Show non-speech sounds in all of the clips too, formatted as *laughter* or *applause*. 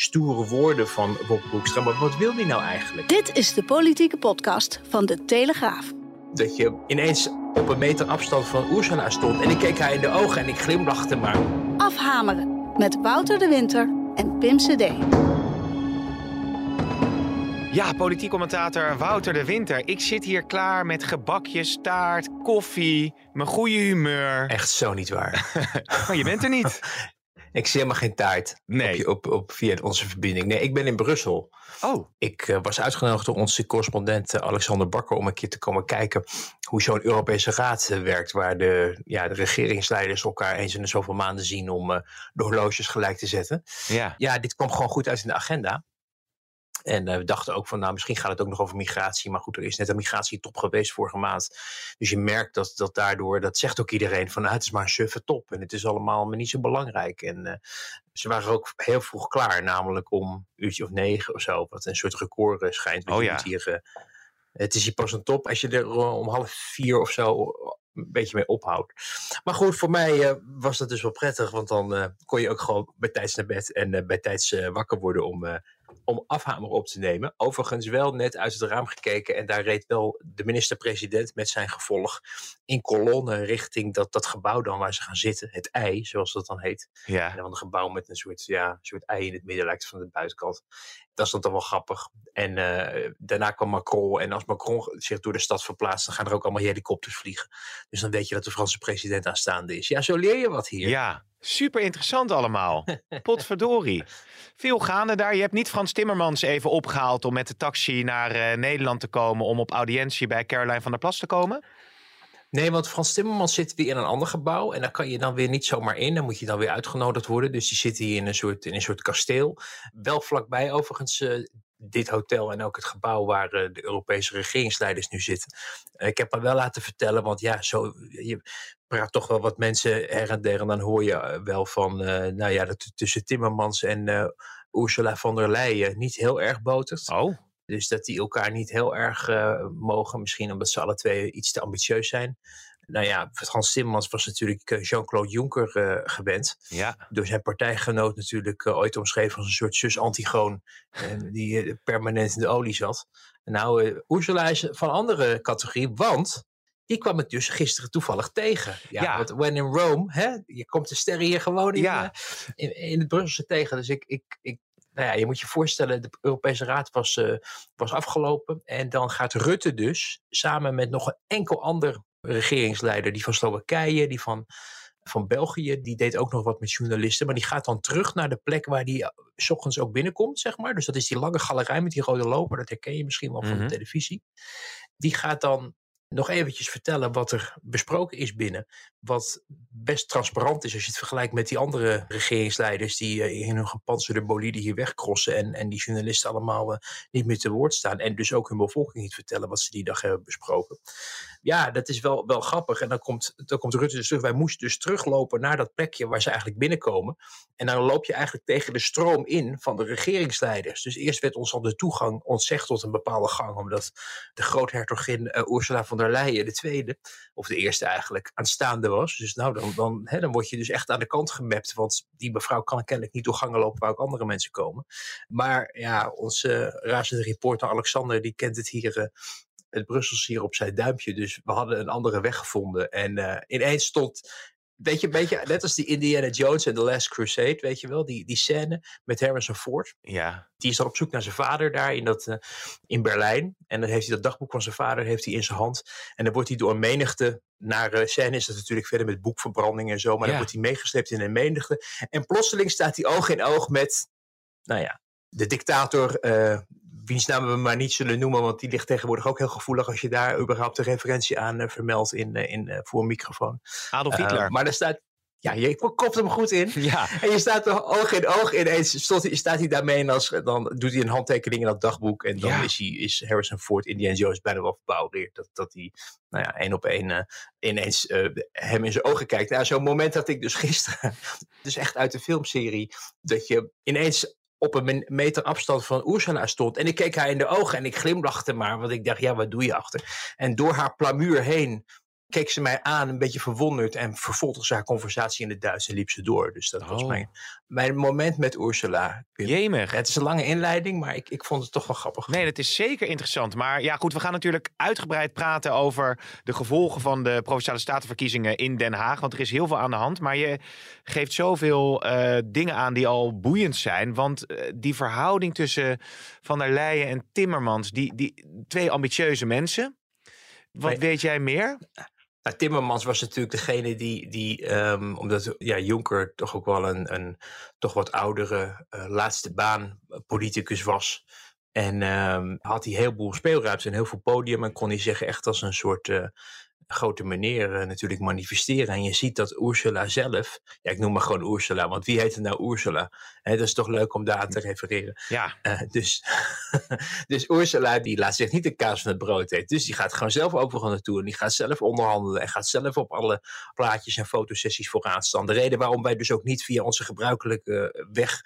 stoere woorden van Bob Boekstra. Maar wat wil hij nou eigenlijk? Dit is de politieke podcast van De Telegraaf. Dat je ineens op een meter afstand van Ursula stond en ik keek haar in de ogen en ik glimlachte maar. Afhameren met Wouter de Winter en Pim CD. Ja, politiek commentator Wouter de Winter. Ik zit hier klaar met gebakjes, taart, koffie, mijn goede humeur. Echt zo niet waar. maar *laughs* je bent er niet. *laughs* Ik zie helemaal geen taart nee. op, op, op, via onze verbinding. Nee, ik ben in Brussel. Oh. Ik uh, was uitgenodigd door onze correspondent uh, Alexander Bakker om een keer te komen kijken hoe zo'n Europese Raad uh, werkt. Waar de, ja, de regeringsleiders elkaar eens in de zoveel maanden zien om de horloges gelijk te zetten. Ja. ja, dit kwam gewoon goed uit in de agenda. En uh, we dachten ook van, nou, misschien gaat het ook nog over migratie. Maar goed, er is net een migratietop geweest vorige maand. Dus je merkt dat, dat daardoor, dat zegt ook iedereen, van nou, het is maar een suffe top. En het is allemaal maar niet zo belangrijk. En uh, ze waren ook heel vroeg klaar, namelijk om uurtje of negen of zo. Wat een soort record uh, schijnt. Oh ja. Hier, het is hier pas een top als je er om half vier of zo een beetje mee ophoudt. Maar goed, voor mij was dat dus wel prettig. Want dan kon je ook gewoon bij tijds naar bed en bij tijds wakker worden om om afhamer op te nemen. Overigens wel net uit het raam gekeken en daar reed wel de minister-president met zijn gevolg in kolonne richting dat, dat gebouw dan waar ze gaan zitten. Het ei, zoals dat dan heet. Ja. En een gebouw met een soort, ja, soort ei in het midden lijkt van de buitenkant. Dat is dan toch wel grappig. En uh, daarna kwam Macron. En als Macron zich door de stad verplaatst, dan gaan er ook allemaal helikopters vliegen. Dus dan weet je dat de Franse president aanstaande is. Ja, zo leer je wat hier. Ja, super interessant allemaal. *laughs* Potverdorie. Veel gaande daar. Je hebt niet Frans Timmermans even opgehaald om met de taxi naar uh, Nederland te komen om op audiëntie bij Caroline van der Plas te komen? Nee, want Frans Timmermans zit weer in een ander gebouw. En daar kan je dan weer niet zomaar in. Dan moet je dan weer uitgenodigd worden. Dus die zit hier in een soort, in een soort kasteel. Wel vlakbij overigens uh, dit hotel en ook het gebouw waar uh, de Europese regeringsleiders nu zitten. Uh, ik heb me wel laten vertellen, want ja, zo, je praat toch wel wat mensen her en der. En dan hoor je wel van, nou ja, dat tussen Timmermans en Ursula von der Leyen niet heel erg botert. Oh. Dus dat die elkaar niet heel erg uh, mogen. Misschien omdat ze alle twee iets te ambitieus zijn. Nou ja, Frans Timmermans was natuurlijk Jean-Claude Juncker uh, gewend. Ja. Door zijn partijgenoot natuurlijk uh, ooit omschreven als een soort zus Antigoon. die permanent in de olie zat. Nou, Ursula is van andere categorie, want die kwam ik dus gisteren toevallig tegen. Ja, Ja. Want when in Rome, hè, je komt de sterren hier gewoon in, Ja. eh, in, in het Brusselse tegen. Dus ik, ik, ik, nou ja, je moet je voorstellen, de Europese Raad was, eh, was afgelopen. En dan gaat Rutte dus samen met nog een enkel ander regeringsleider, die van Slowakije, die van, van België, die deed ook nog wat met journalisten. Maar die gaat dan terug naar de plek waar die eh, s ochtends ook binnenkomt, zeg maar. Dus dat is die lange galerij met die rode loper, dat herken je misschien wel van Mhm. de televisie. Die gaat dan nog eventjes vertellen wat er besproken is binnen. Wat best transparant is als je het vergelijkt met die andere regeringsleiders die eh, in hun gepantserde bolide hier wegcrossen en, en die journalisten allemaal eh, niet meer te woord staan. En dus ook hun bevolking niet vertellen wat ze die dag hebben besproken. Ja, dat is wel, wel grappig. En dan komt, dan komt Rutte dus terug. Wij moesten dus teruglopen naar dat plekje waar ze eigenlijk binnenkomen. En dan loop je eigenlijk tegen de stroom in van de regeringsleiders. Dus eerst werd ons al de toegang ontzegd tot een bepaalde gang. Omdat de groothertogin uh, Ursula von der Leyen, de tweede, of de eerste eigenlijk, aanstaande was. Dus nou, dan, dan, hè, dan word je dus echt aan de kant gemapt. Want die mevrouw kan kennelijk niet door gangen lopen waar ook andere mensen komen. Maar ja, onze uh, razende reporter Alexander, die kent het hier... Uh, het Brussels hier op zijn duimpje. Dus we hadden een andere weg gevonden. En uh, ineens stond weet je, een beetje net als die Indiana Jones en The Last Crusade, weet je wel, die, die scène met Harrison Ford. Ja. Die is dan op zoek naar zijn vader daar in, dat, uh, in Berlijn. En dan heeft hij dat dagboek van zijn vader heeft hij in zijn hand. En dan wordt hij door een menigte, naar uh, scène is dat natuurlijk verder met boekverbranding en zo, maar Ja. dan wordt hij meegesleept in een menigte. En plotseling staat hij oog in oog met, nou ja, de dictator, uh, wiens naam we maar niet zullen noemen, want die ligt tegenwoordig ook heel gevoelig als je daar überhaupt een referentie aan uh, vermeldt in, uh, in, uh, voor een microfoon. Adolf Hitler. maar daar staat. Ja, je kopt hem goed in. Ja. En je staat er oog in oog ineens. Stond, staat hij daarmee en als, dan doet hij een handtekening in dat dagboek. En dan Ja. is, hij, is Harrison Ford, Indiana Jones, bijna wel verbouwd. Dat, dat hij nou ja, één op één eh, ineens eh, hem in zijn ogen kijkt. Nou, zo'n moment had ik dus gisteren. *laughs* Dus echt uit de filmserie. Dat je ineens op een meter afstand van Ursula stond. En ik keek haar in de ogen en ik glimlachte maar. Want ik dacht, ja, wat doe je achter? En door haar plamuur heen keek ze mij aan, een beetje verwonderd. En vervolgde ze haar conversatie in het Duits en liep ze door. Dus dat was Oh. mijn, mijn moment met Ursula. Jemig. Het is een lange inleiding, maar ik, ik vond het toch wel grappig. Nee, dat is zeker interessant. Maar ja, goed, we gaan natuurlijk uitgebreid praten over de gevolgen van de provinciale statenverkiezingen in Den Haag. Want er is heel veel aan de hand. Maar je geeft zoveel eh, dingen aan die al boeiend zijn. Want eh, die verhouding tussen Van der Leyen en Timmermans, die, die twee ambitieuze mensen. Wat weet jij meer? Nou, Timmermans was natuurlijk degene die, die ehm, omdat ja, Juncker toch ook wel een, een toch wat oudere eh, laatste baan eh, politicus was. En ehm, had hij heel veel speelruimte en heel veel podium. En kon hij zich echt als een soort eh, grote meneer eh, natuurlijk manifesteren. En je ziet dat Ursula zelf, ja, ik noem maar gewoon Ursula, want wie heet er nou Ursula? Dat is toch leuk om daar aan te refereren. Ja, Eh, dus, *laughs* dus Ursula die laat zich niet de kaas van het brood eten. Dus die gaat gewoon zelf overal naartoe. En die gaat zelf onderhandelen. En gaat zelf op alle plaatjes en fotosessies vooraan staan. De reden waarom wij dus ook niet via onze gebruikelijke weg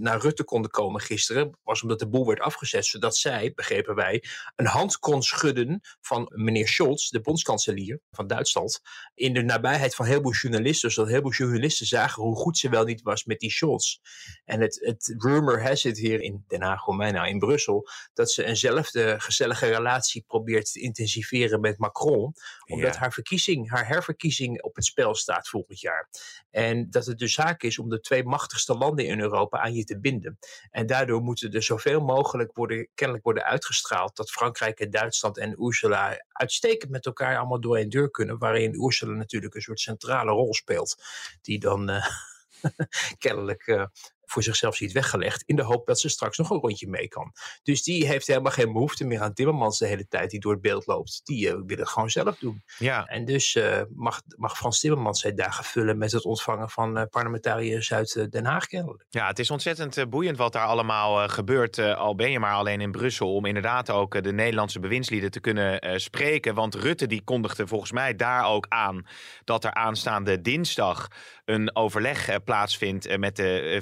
naar Rutte konden komen gisteren, was omdat de boel werd afgezet, zodat zij, begrepen wij, een hand kon schudden van meneer Scholz, de bondskanselier van Duitsland, in de nabijheid van heel veel journalisten, zodat heel veel journalisten zagen hoe goed ze wel niet was met die Scholz. En het, het rumor has it hier in Den Haag, Romeina, in Brussel, dat ze eenzelfde gezellige relatie probeert te intensiveren met Macron, omdat Ja. haar verkiezing, haar herverkiezing op het spel staat volgend jaar. En dat het dus zaak is om de twee machtigste landen in Europa aan je binden. En daardoor moeten er zoveel mogelijk worden, kennelijk worden uitgestraald dat Frankrijk en Duitsland en Ursula uitstekend met elkaar allemaal door een deur kunnen, waarin Ursula natuurlijk een soort centrale rol speelt, die dan eh, *laughs* kennelijk eh, voor zichzelf ziet weggelegd, in de hoop dat ze straks nog een rondje mee kan. Dus die heeft helemaal geen behoefte meer aan Timmermans de hele tijd die door het beeld loopt. Die eh, wil het gewoon zelf doen. ja. En dus eh, mag, mag Frans Timmermans zijn dagen vullen met het ontvangen van eh, parlementariërs uit Den Haag kennelijk. Ja, het is ontzettend boeiend wat daar allemaal gebeurt. al ben je maar alleen in Brussel. Om inderdaad ook de Nederlandse bewindslieden te kunnen spreken. Want Rutte die kondigde volgens mij daar ook aan. dat er aanstaande dinsdag een overleg plaatsvindt met de eh,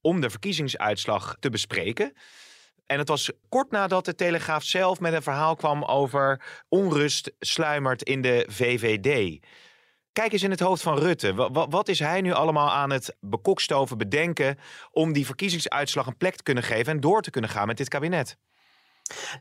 om de verkiezingsuitslag te bespreken. En het was kort nadat de Telegraaf zelf met een verhaal kwam over onrust sluimert in de VVD. Kijk eens in het hoofd van Rutte. Wa- wa- wat is hij nu allemaal aan het bekokstoven bedenken om die verkiezingsuitslag een plek te kunnen geven en door te kunnen gaan met dit kabinet?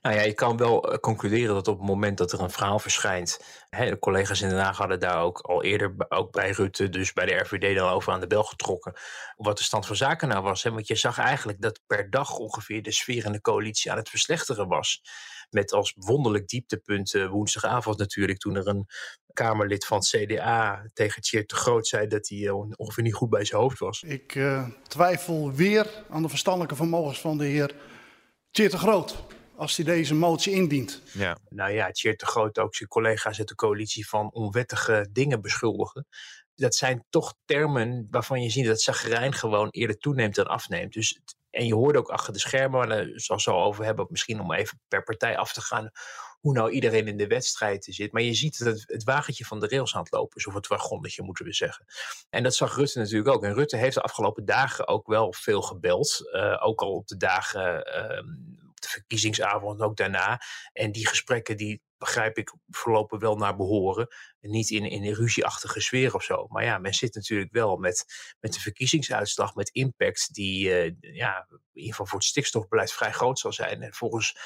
Nou ja, je kan wel eh, concluderen dat op het moment dat er een verhaal verschijnt. Hè, de collega's in Den Haag hadden daar ook al eerder, ook bij Rutte, dus bij de RVD, dan over aan de bel getrokken. Wat de stand van zaken nou was. Hè? Want je zag eigenlijk dat per dag ongeveer de sfeer in de coalitie aan het verslechteren was. Met als wonderlijk dieptepunt eh, woensdagavond natuurlijk, toen er een Kamerlid van het CDA tegen Tjeerd de Groot zei dat hij eh, ongeveer niet goed bij zijn hoofd was. Ik twijfel weer aan de verstandelijke vermogens van de heer Tjeerd de Groot. Als hij deze motie indient. Ja. nou ja, Tjeerd de Groot ook zijn collega's uit de coalitie van onwettige dingen beschuldigen. Dat zijn toch termen waarvan je ziet dat zagrijn gewoon eerder toeneemt dan afneemt. Dus, en je hoorde ook achter de schermen, maar daar zal het zo over hebben, misschien om even per partij af te gaan, hoe nou iedereen in de wedstrijd zit. Maar je ziet dat het, het wagentje van de rails aan het lopen is, of het wagonnetje moeten we zeggen. En dat zag Rutte natuurlijk ook. En Rutte heeft de afgelopen dagen ook wel veel gebeld. eh, ook al op de dagen, ehm, de verkiezingsavond en ook daarna. En die gesprekken, die begrijp ik, verlopen wel naar behoren. Niet in, in een ruzieachtige sfeer of zo. Maar ja, men zit natuurlijk wel met, met de verkiezingsuitslag, met impact, die eh, ja, in ieder geval voor het stikstofbeleid vrij groot zal zijn. En volgens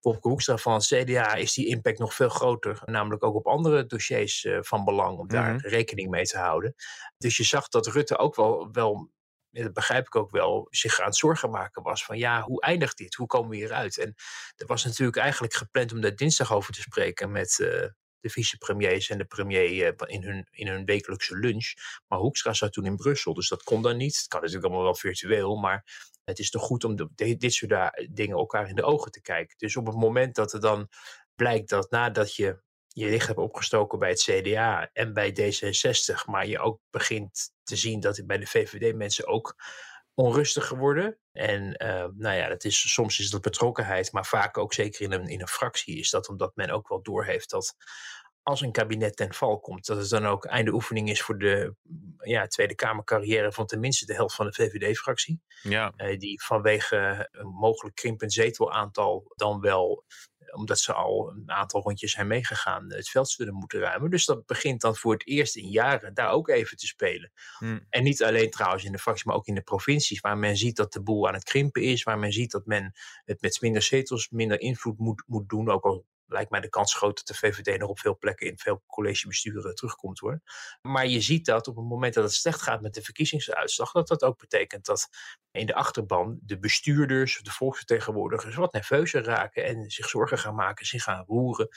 Wopke Hoekstra van het CDA is die impact nog veel groter. Namelijk ook op andere dossiers eh, van belang, om daar Mhm. rekening mee te houden. Dus je zag dat Rutte ook wel, wel ja, dat begrijp ik ook wel, zich aan het zorgen maken was van ja, hoe eindigt dit? Hoe komen we hieruit? En er was natuurlijk eigenlijk gepland om daar dinsdag over te spreken met eh, de vicepremiers en de premier eh, in, hun, in hun wekelijkse lunch. Maar Hoekstra zat toen in Brussel, dus dat kon dan niet. Het kan natuurlijk allemaal wel virtueel, maar het is toch goed om dit soort da- dingen elkaar in de ogen te kijken. Dus op het moment dat er dan blijkt dat nadat je je licht hebt opgestoken bij het CDA en bij D66, maar je ook begint te zien dat bij de VVD mensen ook onrustiger worden. En uh, nou ja, dat is, soms is dat betrokkenheid, maar vaak ook zeker in een, in een fractie is dat omdat men ook wel doorheeft dat als een kabinet ten val komt, dat het dan ook einde oefening is voor de ja, Tweede Kamercarrière van tenminste de helft van de VVD-fractie. Ja. Uh, die vanwege een mogelijk krimpend zetelaantal dan wel omdat ze al een aantal rondjes zijn meegegaan, het veld zullen moeten ruimen. Dus dat begint dan voor het eerst in jaren daar ook even te spelen. Hmm. En niet alleen trouwens in de fractie, maar ook in de provincies, waar men ziet dat de boel aan het krimpen is, waar men ziet dat men het met minder zetels, minder invloed moet, moet doen, ook al lijkt mij de kans groot dat de VVD nog op veel plekken in veel collegebesturen terugkomt hoor. Maar je ziet dat op het moment dat het slecht gaat met de verkiezingsuitslag, dat dat ook betekent dat in de achterban de bestuurders, de volksvertegenwoordigers wat nerveuzer raken en zich zorgen gaan maken, zich gaan roeren.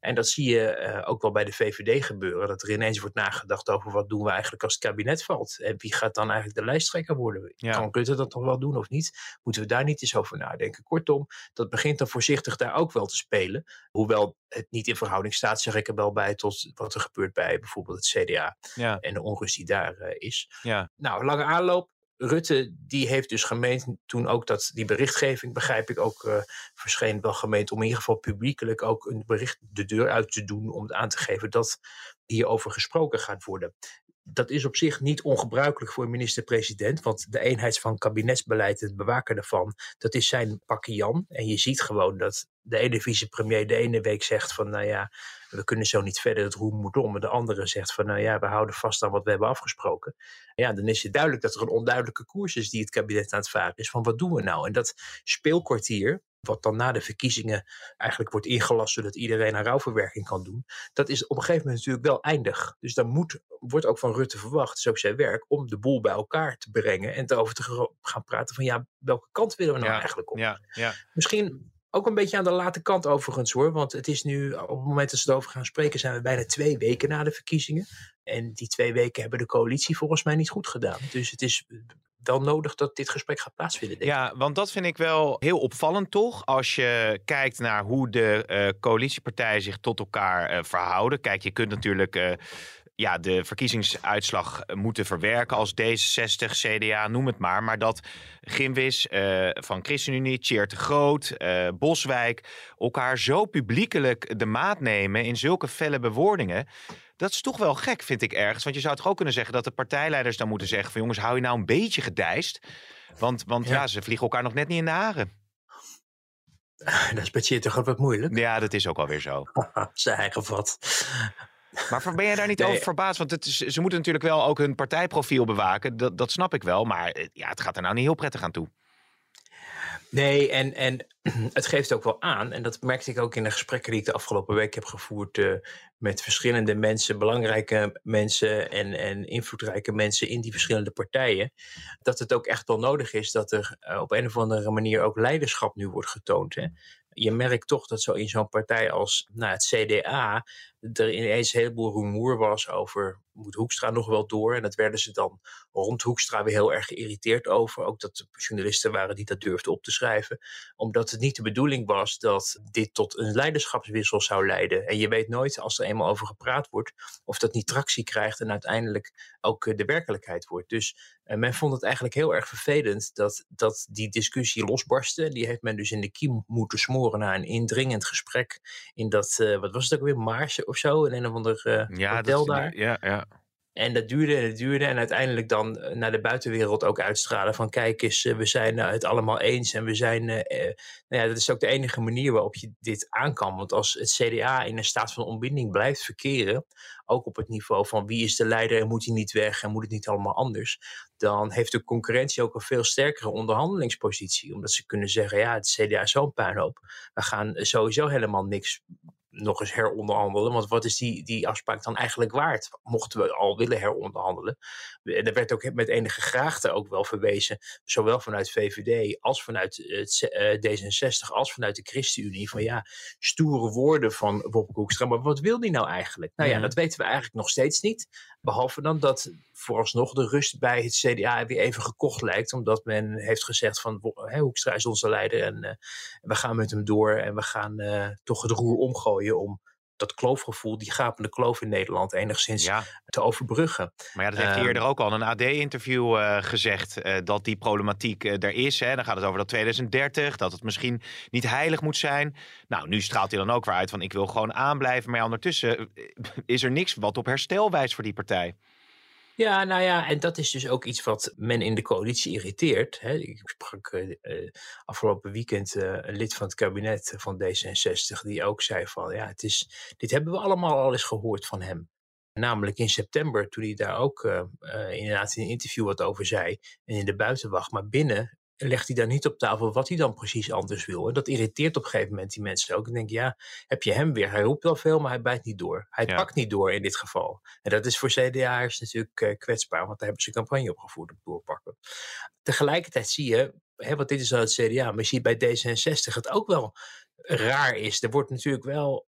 En dat zie je uh, ook wel bij de VVD gebeuren. Dat er ineens wordt nagedacht over wat doen we eigenlijk als het kabinet valt. En wie gaat dan eigenlijk de lijsttrekker worden? Ja. Kan Rutte dat nog wel doen of niet? Moeten we daar niet eens over nadenken? Kortom, dat begint dan voorzichtig daar ook wel te spelen. Hoewel het niet in verhouding staat, zeg ik er wel bij tot wat er gebeurt bij bijvoorbeeld het CDA. Ja. En de onrust die daar uh, is. Ja. Nou, lange aanloop. Rutte die heeft dus gemeend, toen ook dat die berichtgeving, begrijp ik, ook uh, verscheen wel gemeend om in ieder geval publiekelijk ook een bericht de deur uit te doen om aan te geven dat hierover gesproken gaat worden. Dat is op zich niet ongebruikelijk voor minister-president, want de eenheid van kabinetsbeleid, het bewaken daarvan, dat is zijn pakje Jan. En je ziet gewoon dat de ene vicepremier de ene week zegt van, nou ja, we kunnen zo niet verder, het roer moet om. En de andere zegt van, nou ja, we houden vast aan wat we hebben afgesproken. Ja, dan is het duidelijk dat er een onduidelijke koers is die het kabinet aan het varen is. Van wat doen we nou? En dat speelkwartier, wat dan na de verkiezingen eigenlijk wordt ingelast zodat iedereen een rouwverwerking kan doen, dat is op een gegeven moment natuurlijk wel eindig. Dus dan moet, wordt ook van Rutte verwacht, ook zijn werk, om de boel bij elkaar te brengen en erover te gaan praten van ja, welke kant willen we nou ja. eigenlijk op? Ja. Ja. Misschien ook een beetje aan de late kant overigens hoor. Want het is nu, op het moment dat ze erover gaan spreken, zijn we bijna twee weken na de verkiezingen. En die twee weken hebben de coalitie volgens mij niet goed gedaan. Dus het is wel nodig dat dit gesprek gaat plaatsvinden. Denk ja, want dat vind ik wel heel opvallend toch. Als je kijkt naar hoe de uh, coalitiepartijen zich tot elkaar uh, verhouden. Kijk, je kunt natuurlijk... Uh, ja, de verkiezingsuitslag moeten verwerken als D66, CDA, noem het maar. Maar dat Gimwis uh, van ChristenUnie, Tjeer de Groot, uh, Boswijk... elkaar zo publiekelijk de maat nemen in zulke felle bewoordingen... Dat is toch wel gek, vind ik ergens. Want je zou toch ook kunnen zeggen dat de partijleiders dan moeten zeggen... van jongens, hou je nou een beetje gedijst. Want, want ja. ja ze vliegen elkaar nog net niet in de haren. *laughs* Dat is bij Groot wat moeilijk. Ja, dat is ook alweer zo. *laughs* Zijn eigen vat. Maar ben jij daar niet nee. over verbaasd? Want het is, ze moeten natuurlijk wel ook hun partijprofiel bewaken. Dat, dat snap ik wel. Maar ja, het gaat er nou niet heel prettig aan toe. Nee, en, en *clears throat* het geeft ook wel aan, en dat merkte ik ook in de gesprekken die ik de afgelopen week heb gevoerd uh, met verschillende mensen, belangrijke mensen en, en invloedrijke mensen in die verschillende partijen, dat het ook echt wel nodig is dat er uh, op een of andere manier ook leiderschap nu wordt getoond. Hè? Je merkt toch dat zo in zo'n partij als nou, het CDA er ineens een heleboel rumoer was over moet Hoekstra nog wel door. En dat werden ze dan rond Hoekstra weer heel erg geïrriteerd over. Ook dat er journalisten waren die dat durfden op te schrijven. Omdat het niet de bedoeling was dat dit tot een leiderschapswissel zou leiden. En je weet nooit als er eenmaal over gepraat wordt of dat niet tractie krijgt en uiteindelijk ook de werkelijkheid wordt. Dus uh, men vond het eigenlijk heel erg vervelend dat, dat die discussie losbarstte. Die heeft men dus in de kiem moeten smoren na een indringend gesprek in dat, uh, wat was het ook weer, Maarse of zo, in een of ander uh, ja, hotel dat, daar. Ja, ja. En dat duurde en het duurde. En uiteindelijk dan naar de buitenwereld ook uitstralen. Van kijk eens, we zijn het allemaal eens. En we zijn. Uh, nou ja, dat is ook de enige manier waarop je dit aan kan. Want als het CDA in een staat van ontbinding blijft verkeren. Ook op het niveau van wie is de leider en moet hij niet weg en moet het niet allemaal anders. Dan heeft de concurrentie ook een veel sterkere onderhandelingspositie. Omdat ze kunnen zeggen: ja, het CDA is zo'n puinhoop. We gaan sowieso helemaal niks nog eens heronderhandelen. Want wat is die, die afspraak dan eigenlijk waard? Mochten we al willen heronderhandelen. Er werd ook met enige graagte ook wel verwezen. Zowel vanuit VVD als vanuit het, uh, D66 als vanuit de ChristenUnie. Van ja, stoere woorden van Bob Koekstra. Maar wat wil die nou eigenlijk? Nou ja, dat weten we eigenlijk nog steeds niet. Behalve dan dat vooralsnog de rust bij het CDA weer even gekocht lijkt. Omdat men heeft gezegd van hè, Hoekstra is onze leider. En uh, we gaan met hem door. En we gaan uh, toch het roer omgooien om dat kloofgevoel, die gapende kloof in Nederland enigszins Ja. te overbruggen. Maar ja, dat heeft hij Ehm, eerder ook al in een AD-interview eh, gezegd. eh, dat die problematiek eh, er is. Hè. Dan gaat het over dat 2030, dat het misschien niet heilig moet zijn. Nou, nu straalt hij dan ook weer uit van ik wil gewoon aanblijven. Maar ja, ondertussen is er niks wat op herstel wijst voor die partij. Ja, nou ja, en dat is dus ook iets wat men in de coalitie irriteert. Hè. Ik sprak eh, eh, afgelopen weekend eh, een lid van het kabinet van D66, die ook zei van, ja, het is, dit hebben we allemaal al eens gehoord van hem. Namelijk in september, toen hij daar ook inderdaad in een interview wat over zei, en in de buitenwacht, maar binnen legt hij daar niet op tafel wat hij dan precies anders wil. En dat irriteert op een gegeven moment die mensen ook. Ik denk, ja, heb je hem weer? Hij roept wel veel, maar hij bijt niet door. Hij Ja. pakt niet door in dit geval. En dat is voor CDA'ers natuurlijk eh, kwetsbaar, want daar hebben ze campagne op gevoerd op doorpakken. Tegelijkertijd zie je, hè, want dit is dan het CDA, maar je ziet bij D66 het ook wel raar is. Er wordt natuurlijk wel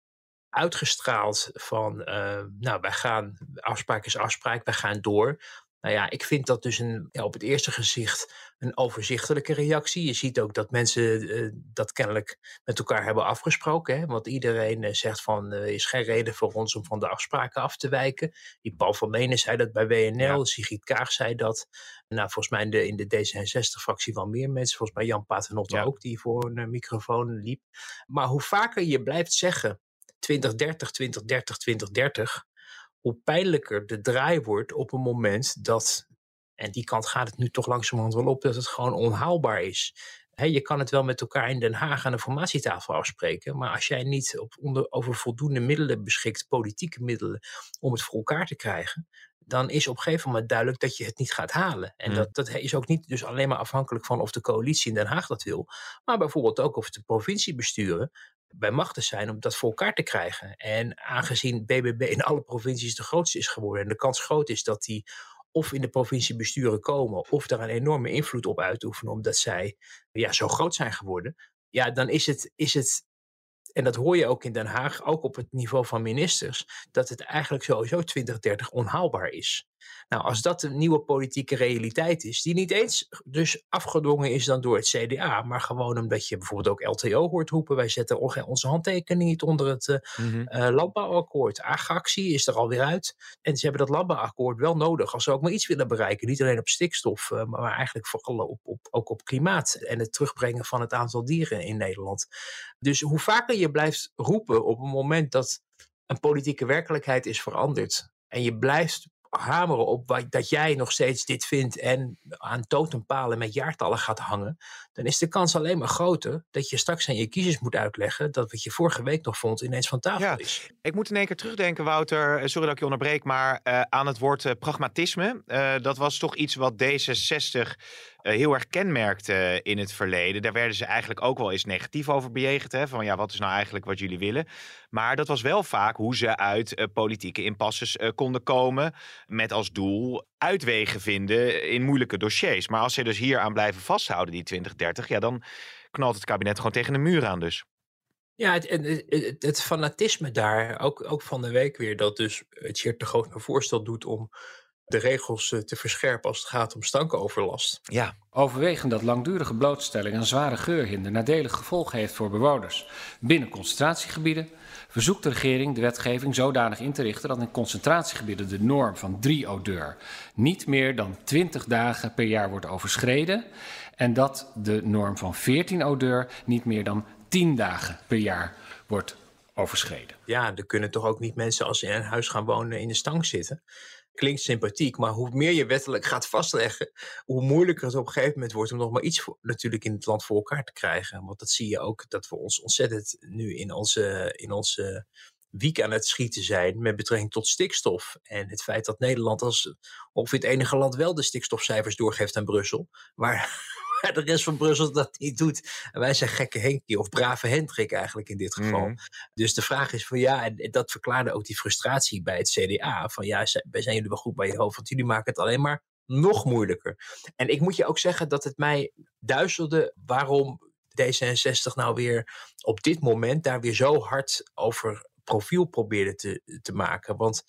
uitgestraald van, eh, nou, wij gaan, afspraak is afspraak, wij gaan door. Nou ja, ik vind dat dus een, ja, op het eerste gezicht een overzichtelijke reactie. Je ziet ook dat mensen eh, dat kennelijk met elkaar hebben afgesproken. Hè? Want iedereen eh, zegt van, er is geen reden voor ons om van de afspraken af te wijken. Die Paul van Menen zei dat bij WNL, Ja. Sigrid Kaag zei dat. Nou, volgens mij in de, in de D66-fractie wel meer mensen. Volgens mij Jan Paternotte Ja. ook, die voor een eh, microfoon liep. Maar hoe vaker je blijft zeggen 2030, 2030, 2030, hoe pijnlijker de draai wordt op een moment dat, en die kant gaat het nu toch langzamerhand wel op, dat het gewoon onhaalbaar is. Hè, je kan het wel met elkaar in Den Haag aan de formatietafel afspreken, maar als jij niet op, onder, over voldoende middelen beschikt, politieke middelen, om het voor elkaar te krijgen, dan is op een gegeven moment duidelijk dat je het niet gaat halen. En Hmm. dat, dat is ook niet dus alleen maar afhankelijk van of de coalitie in Den Haag dat wil, maar bijvoorbeeld ook of de provinciebesturen bij machten zijn om dat voor elkaar te krijgen. En aangezien BBB in alle provincies de grootste is geworden en de kans groot is dat die of in de provinciebesturen komen of daar een enorme invloed op uitoefenen omdat zij ja, zo groot zijn geworden, ja, dan is het, is het en dat hoor je ook in Den Haag, ook op het niveau van ministers, dat het eigenlijk sowieso 2030 onhaalbaar is. Nou, als dat een nieuwe politieke realiteit is, die niet eens dus afgedwongen is dan door het CDA, maar gewoon omdat je bijvoorbeeld ook LTO hoort roepen, wij zetten onze handtekening niet onder het eh, eh, landbouwakkoord. Agactie is er alweer uit. En ze hebben dat landbouwakkoord wel nodig als ze ook maar iets willen bereiken. Niet alleen op stikstof, eh, maar eigenlijk vooral op, op, ook op klimaat en het terugbrengen van het aantal dieren in Nederland. Dus hoe vaker je blijft roepen op een moment dat een politieke werkelijkheid is veranderd en je blijft hameren op wat, dat jij nog steeds dit vindt en aan totempalen met jaartallen gaat hangen, dan is de kans alleen maar groter dat je straks aan je kiezers moet uitleggen dat wat je vorige week nog vond ineens van tafel Ja. is. Ik moet in één keer terugdenken, Wouter. eh, Sorry dat ik je onderbreek, maar eh, aan het woord eh, pragmatisme. Dat was toch iets wat D66 eh, heel erg kenmerkte eh, in het verleden. Daar werden ze eigenlijk ook wel eens negatief over bejegend. Hè? Van ja, wat is nou eigenlijk wat jullie willen? Maar dat was wel vaak hoe ze uit eh, politieke impasses eh, konden komen. Met als doel uitwegen vinden in moeilijke dossiers. Maar als ze dus hier aan blijven vasthouden, die 2030, ja, dan knalt het kabinet gewoon tegen de muur aan dus. Ja, het, het, het, het fanatisme daar, ook, ook van de week weer, dat dus het Tjeerd de Groot een voorstel doet om de regels eh, te verscherpen als het gaat om stankoverlast. Ja, Overwegend dat langdurige blootstelling aan zware geurhinder nadelige gevolgen heeft voor bewoners binnen concentratiegebieden, verzoekt de regering de wetgeving zodanig in te richten dat in concentratiegebieden de norm van 3 odeur niet meer dan 20 dagen per jaar wordt overschreden en dat de norm van 14 odeur niet meer dan 10 dagen per jaar wordt overschreden. Ja, er kunnen toch ook niet mensen als ze in een huis gaan wonen in de stank zitten. Klinkt sympathiek, maar hoe meer je wettelijk gaat vastleggen, hoe moeilijker het op een gegeven moment wordt om nog maar iets natuurlijk in het land voor elkaar te krijgen. Want dat zie je ook, dat we ons ontzettend nu in onze, in onze wiek aan het schieten zijn met betrekking tot stikstof. En het feit dat Nederland als ongeveer het enige land wel de stikstofcijfers doorgeeft aan Brussel. Waar, waar *laughs* de rest van Brussel dat niet doet. En wij zijn gekke Henkie of brave Hendrik eigenlijk in dit geval. Mhm. Dus de vraag is van ja, en dat verklaarde ook die frustratie bij het CDA. Van ja, z- wij zijn jullie wel goed bij je hoofd, want jullie maken het alleen maar nog moeilijker. En ik moet je ook zeggen dat het mij duizelde waarom D66 nou weer op dit moment daar weer zo hard over profiel probeerde te, te maken. Want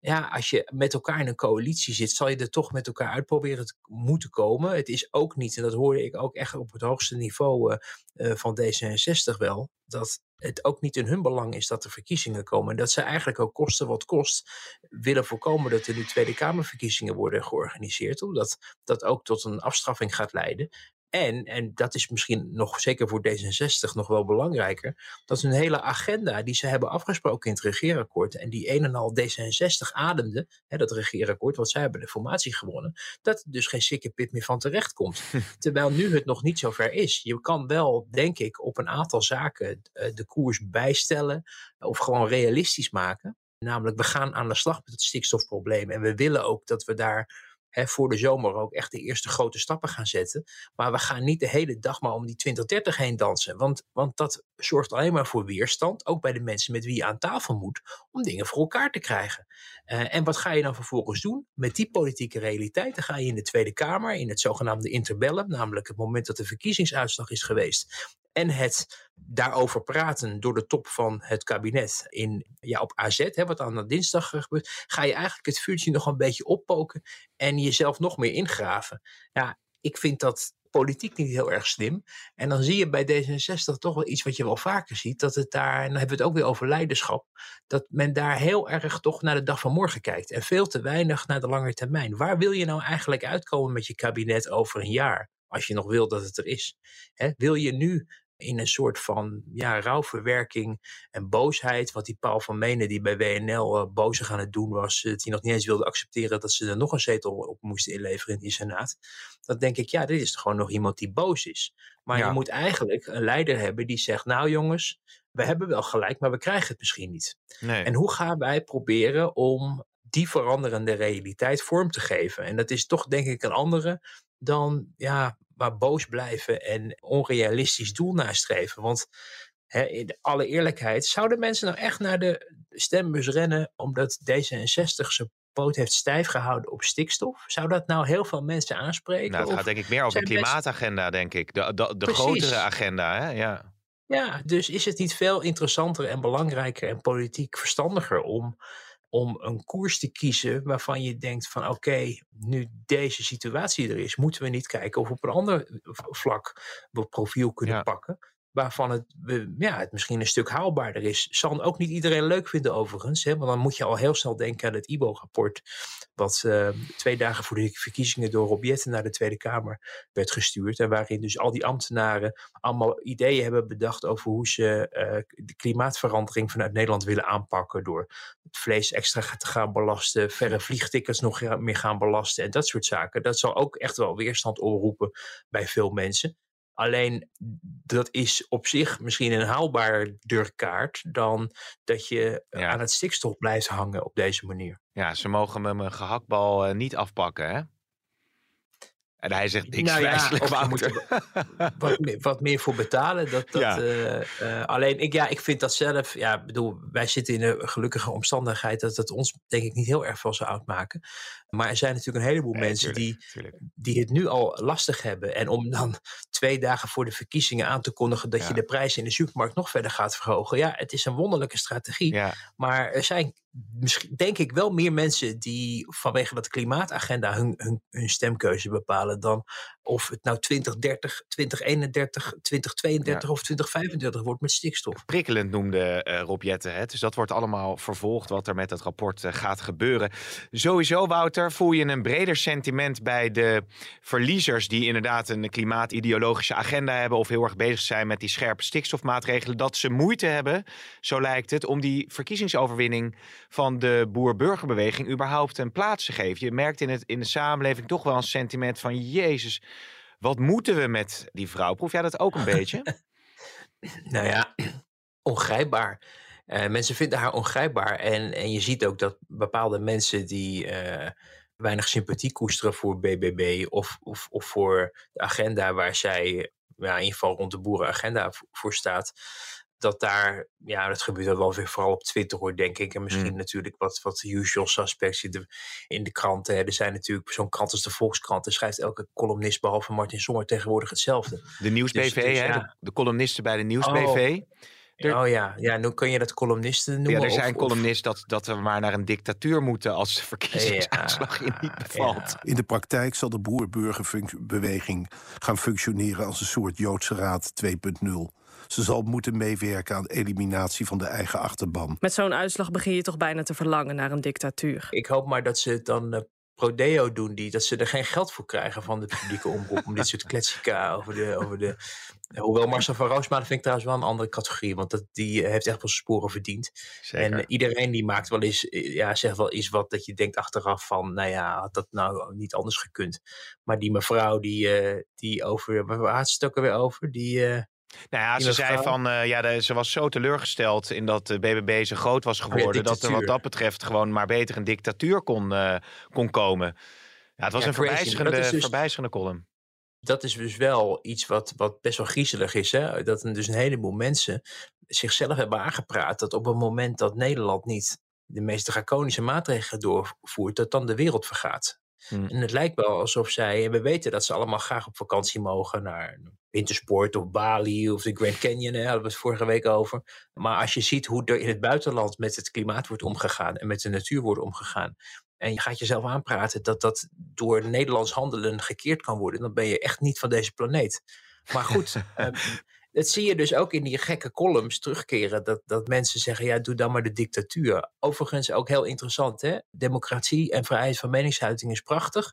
ja, als je met elkaar in een coalitie zit, zal je er toch met elkaar uitproberen te moeten komen. Het is ook niet, en dat hoorde ik ook echt op het hoogste niveau uh, van D66 wel, dat het ook niet in hun belang is dat er verkiezingen komen. En dat ze eigenlijk ook kosten wat kost willen voorkomen dat er nu Tweede Kamerverkiezingen worden georganiseerd. Omdat dat ook tot een afstraffing gaat leiden. En, en dat is misschien nog zeker voor D66 nog wel belangrijker, dat hun hele agenda die ze hebben afgesproken in het regeerakkoord en die een en al D66 ademde, hè, dat regeerakkoord, want zij hebben de formatie gewonnen, dat er dus geen sikke pit meer van terecht komt. *laughs* Terwijl nu het nog niet zover is. Je kan wel, denk ik, op een aantal zaken eh, de koers bijstellen of gewoon realistisch maken. Namelijk, we gaan aan de slag met het stikstofprobleem en we willen ook dat we daar voor de zomer ook echt de eerste grote stappen gaan zetten. Maar we gaan niet de hele dag maar om die 2030 heen dansen. Want, want dat zorgt alleen maar voor weerstand. Ook bij de mensen met wie je aan tafel moet. Om dingen voor elkaar te krijgen. Uh, en wat ga je dan vervolgens doen? Met die politieke realiteit. Dan ga je in de Tweede Kamer. In het zogenaamde interbellum. Namelijk het moment dat de verkiezingsuitslag is geweest en het daarover praten door de top van het kabinet in, ja, op AZ, hè, wat aan dinsdag gebeurt, ga je eigenlijk het vuurtje nog een beetje oppoken en jezelf nog meer ingraven. Ja, ik vind dat politiek niet heel erg slim. En dan zie je bij D66 toch wel iets wat je wel vaker ziet, dat het daar, en dan hebben we het ook weer over leiderschap, dat men daar heel erg toch naar de dag van morgen kijkt en veel te weinig naar de lange termijn. Waar wil je nou eigenlijk uitkomen met je kabinet over een jaar? Als je nog wil dat het er is. wil je nu in een soort van ja, rouwverwerking en boosheid. Wat die Paul van Menen, die bij WNL uh, eh, boos aan het doen was, uh, die nog niet eens wilde accepteren dat ze er nog een zetel op moesten inleveren in die Senaat. Dan denk ik, ja, dit is gewoon nog iemand die boos is. Maar je moet eigenlijk een leider hebben die zegt: Nou, jongens, we hebben wel gelijk, maar we krijgen het misschien niet. Nee. En hoe gaan wij proberen om die veranderende realiteit vorm te geven? En dat is toch, denk ik, een andere dan ja, maar boos blijven en onrealistisch doel nastreven. Want hè, in alle eerlijkheid, zouden mensen nou echt naar de stembus rennen omdat D66 zijn poot heeft stijf gehouden op stikstof? Zou dat nou heel veel mensen aanspreken? Nou, het gaat denk ik meer over de klimaatagenda, denk ik. De, de, de grotere agenda, hè? Ja. Ja, dus is het niet veel interessanter en belangrijker en politiek verstandiger om om een koers te kiezen waarvan je denkt van oké, nu deze situatie er is, moeten we niet kijken of we op een ander vlak we profiel kunnen pakken waarvan het, ja, het misschien een stuk haalbaarder is. Zal ook niet iedereen leuk vinden overigens. Hè? Want dan moet je al heel snel denken aan het IBO-rapport. Wat uh, twee dagen voor de verkiezingen door Rob naar de Tweede Kamer werd gestuurd. En waarin dus al die ambtenaren allemaal ideeën hebben bedacht over hoe ze uh, de klimaatverandering vanuit Nederland willen aanpakken. Door het vlees extra te gaan belasten, verre vliegtickets nog meer gaan belasten en dat soort zaken. Dat zal ook echt wel weerstand oproepen bij veel mensen. Alleen dat is op zich misschien een haalbaarder kaart dan dat je aan het stikstof blijft hangen op deze manier. Ja, ze mogen me mijn gehaktbal uh, niet afpakken, hè? En hij zegt niks nou ja, *laughs* wat, meer, wat, meer voor betalen. Dat, dat, uh, uh, alleen, ik, ja, ik vind dat zelf... Ja, bedoel, wij zitten in een gelukkige omstandigheid... dat het ons denk ik niet heel erg veel zou uitmaken. Maar er zijn natuurlijk een heleboel mensen die, die het nu al lastig hebben. En om dan twee dagen voor de verkiezingen aan te kondigen... dat je de prijzen in de supermarkt nog verder gaat verhogen. Ja, het is een wonderlijke strategie. Maar er zijn misschien, denk ik wel meer mensen die vanwege dat klimaatagenda hun, hun, hun stemkeuze bepalen dan of het nou 2030, 2031, 2032 of 2035 wordt met stikstof. Prikkelend noemde uh, Rob Jette het. Dus dat wordt allemaal vervolgd wat er met het rapport uh, gaat gebeuren. Sowieso, Wouter, voel je een breder sentiment bij de verliezers die inderdaad een klimaatideologische agenda hebben of heel erg bezig zijn met die scherpe stikstofmaatregelen, dat ze moeite hebben, zo lijkt het, om die verkiezingsoverwinning van de boer-burgerbeweging überhaupt een plaats te geven. Je merkt in, het, in de samenleving toch wel een sentiment van Jezus, wat moeten we met die vrouw? Proef jij dat ook een beetje? *laughs* nou ja, ongrijpbaar. Uh, mensen vinden haar ongrijpbaar. En, en je ziet ook dat bepaalde mensen die uh, weinig sympathie koesteren voor BBB of, of, of voor de agenda waar zij ja, in ieder geval rond de boerenagenda voor staat dat daar, ja, dat gebeurt wel weer vooral op Twitter hoor, denk ik. En misschien mm. natuurlijk wat, wat usual suspects in de, in de kranten. Er zijn natuurlijk, zo'n krant als de Volkskrant, er schrijft elke columnist behalve Martin Sommer tegenwoordig hetzelfde. De Nieuwsbv, dus, dus, hè? De, columnisten bij de Nieuwsbv. Oh. Er- Oh ja, ja, nu kun je dat columnisten noemen. Ja, er zijn of- columnisten dat, dat we maar naar een dictatuur moeten als de verkiezingsuitslag je niet bevalt. ja. In de praktijk zal de boer-burgerbeweging gaan functioneren als een soort Joodse Raad 2.0. Ze zal moeten meewerken aan de eliminatie van de eigen achterban. Met zo'n uitslag begin je toch bijna te verlangen naar een dictatuur. Ik hoop maar dat ze het dan eh, prodeo doen, die, dat ze er geen geld voor krijgen van de publieke omroep. om dit soort kletsika over de, over de. Hoewel Marcel van Roosmalen vind ik trouwens wel een andere categorie, want dat, die eh, heeft echt wel zijn sporen verdiend. Zeker. En eh, iedereen die maakt wel eens, eh, ja, zegt wel eens wat dat je denkt achteraf van, nou ja, had dat nou niet anders gekund. Maar die mevrouw die, die over, waar had ze het ook alweer over? Die, Nou ja, ze zei van, eh, ja, de- ze was zo teleurgesteld in dat de BBB zo groot was geworden, dat er wat dat betreft gewoon maar beter een dictatuur kon, eh, kon komen. Ja, het was Ja, een verbijsterende, dus- verbijsterende column. dat is dus wel iets wat, wat best wel griezelig is. Hè? Dat er dus een heleboel mensen zichzelf hebben aangepraat dat op het moment dat Nederland niet de meest draconische maatregelen doorvoert, dat dan de wereld vergaat. Hmm. En het lijkt wel alsof zij, en we weten dat ze allemaal graag op vakantie mogen naar wintersport of Bali of de Grand Canyon, hè, daar hadden we het vorige week over. Maar als je ziet hoe er in het buitenland met het klimaat wordt omgegaan en met de natuur wordt omgegaan, en je gaat jezelf aanpraten dat dat door Nederlands handelen gekeerd kan worden, dan ben je echt niet van deze planeet. Maar goed, *laughs* ehm, dat zie je dus ook in die gekke columns terugkeren. Dat, dat mensen zeggen, ja, doe dan maar de dictatuur. Overigens ook heel interessant, hè? Democratie en vrijheid van meningsuiting is prachtig.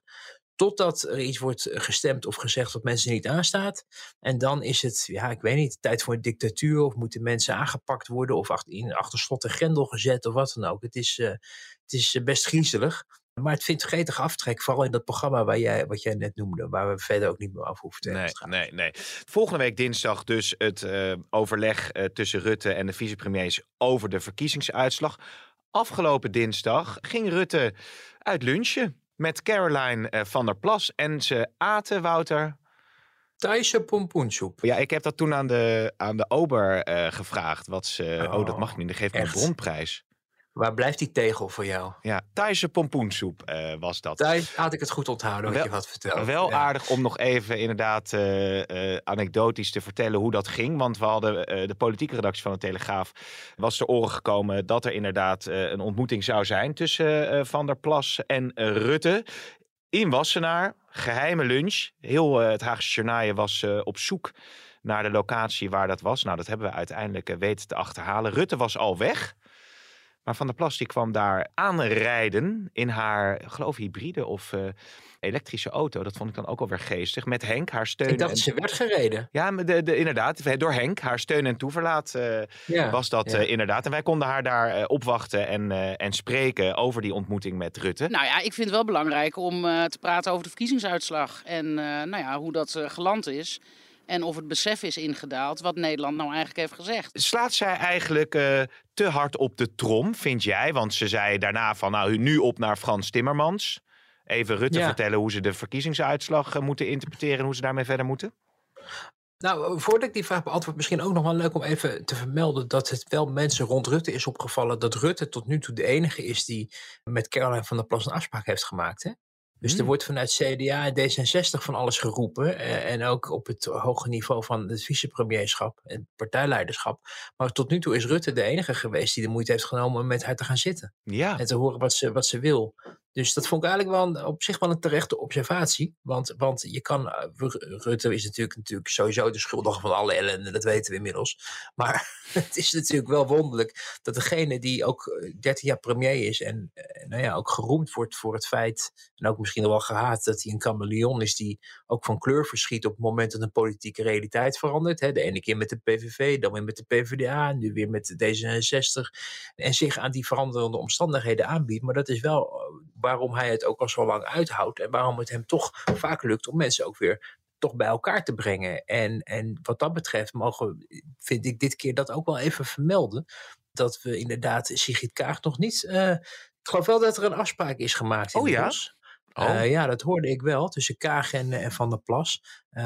Totdat er iets wordt gestemd of gezegd wat mensen niet aanstaat. En dan is het, ja, ik weet niet, tijd voor een dictatuur. Of moeten mensen aangepakt worden. Of achter, in, achter slot en grendel gezet of wat dan ook. Het is, eh, het is eh, best griezelig. Maar het vindt gretig aftrek. Vooral in dat programma waar jij, wat jij net noemde. Waar we verder ook niet meer over hoeven te. Nee, nee, nee. Volgende week dinsdag dus het eh, overleg eh, tussen Rutte en de vicepremiers over de verkiezingsuitslag. Afgelopen dinsdag ging Rutte uit lunchen met Caroline eh, van der Plas. En ze aten, Wouter. Thaise pompoensoep. Ja, ik heb dat toen aan de, aan de ober gevraagd. Wat ze, oh, dat mag niet, dan geef ik een bronprijs. Waar blijft die tegel voor jou? Ja, Thaise pompoensoep eh, was dat. Daar had ik het goed onthouden wat Wel- je had verteld. Wel Ja. aardig om nog even inderdaad eh, eh, anekdotisch te vertellen hoe dat ging. Want we hadden de politieke redactie van de Telegraaf was ter oren gekomen dat er inderdaad een ontmoeting zou zijn tussen Van der Plas en Rutte. In Wassenaar, geheime lunch. Heel het Haagse Journaal was op zoek naar de locatie waar dat was. Nou, dat hebben we uiteindelijk weten te achterhalen. Rutte was al weg. Maar Van der Plas die kwam daar aanrijden in haar, geloof hybride of eh, elektrische auto. Dat vond ik dan ook alweer geestig. Met Henk, haar steun. Ik dacht en- dat ze werd gereden. Ja, maar de, de, inderdaad. Door Henk, haar steun en toeverlaat eh, Ja. was dat ja. eh, inderdaad. En wij konden haar daar opwachten en, eh, en spreken over die ontmoeting met Rutte. Nou ja, ik vind het wel belangrijk om eh, te praten over de verkiezingsuitslag. En eh, nou ja, hoe dat geland is. En of het besef is ingedaald wat Nederland nou eigenlijk heeft gezegd. Slaat zij eigenlijk eh, te hard op de trom, vind jij? Want ze zei daarna van, nou, nu op naar Frans Timmermans. Even Rutte Ja. vertellen hoe ze de verkiezingsuitslag eh, moeten interpreteren en hoe ze daarmee verder moeten. Nou, voordat ik die vraag beantwoord, misschien ook nog wel leuk om even te vermelden dat het wel mensen rond Rutte is opgevallen dat Rutte tot nu toe de enige is die met Caroline van der Plas een afspraak heeft gemaakt. Hè? Dus er Hmm. wordt vanuit CDA en D66 van alles geroepen. eh, en ook op het hoge niveau van het vicepremierschap en partijleiderschap. Maar tot nu toe is Rutte de enige geweest die de moeite heeft genomen om met haar te gaan zitten. Ja, En te horen wat ze, wat ze wil. Dus dat vond ik eigenlijk wel op zich wel een terechte observatie. Want, want je kan. eh, Ru- Rutte is natuurlijk, natuurlijk sowieso de schuldige van alle ellende, dat weten we inmiddels. Maar *laughs* het is natuurlijk wel wonderlijk dat degene die ook eh, 13 jaar premier is. en eh, nou ja, ook geroemd wordt voor het feit. en ook misschien wel gehaat dat hij een chameleon is. die ook van kleur verschiet op het moment dat een politieke realiteit verandert. Hè. De ene keer met de PVV, dan weer met de PvdA, nu weer met de D66 en zich aan die veranderende omstandigheden aanbiedt. Maar dat is wel eh, waarom hij het ook al zo lang uithoudt en waarom het hem toch vaak lukt om mensen ook weer toch bij elkaar te brengen. En, en wat dat betreft mogen, vind ik dit keer dat ook wel even vermelden. Dat we inderdaad Sigrid Kaag nog niet... eh, ik geloof wel dat er een afspraak is gemaakt. Oh ja? Oh. Eh, ja, dat hoorde ik wel, tussen Kaag en, eh, en Van der Plas.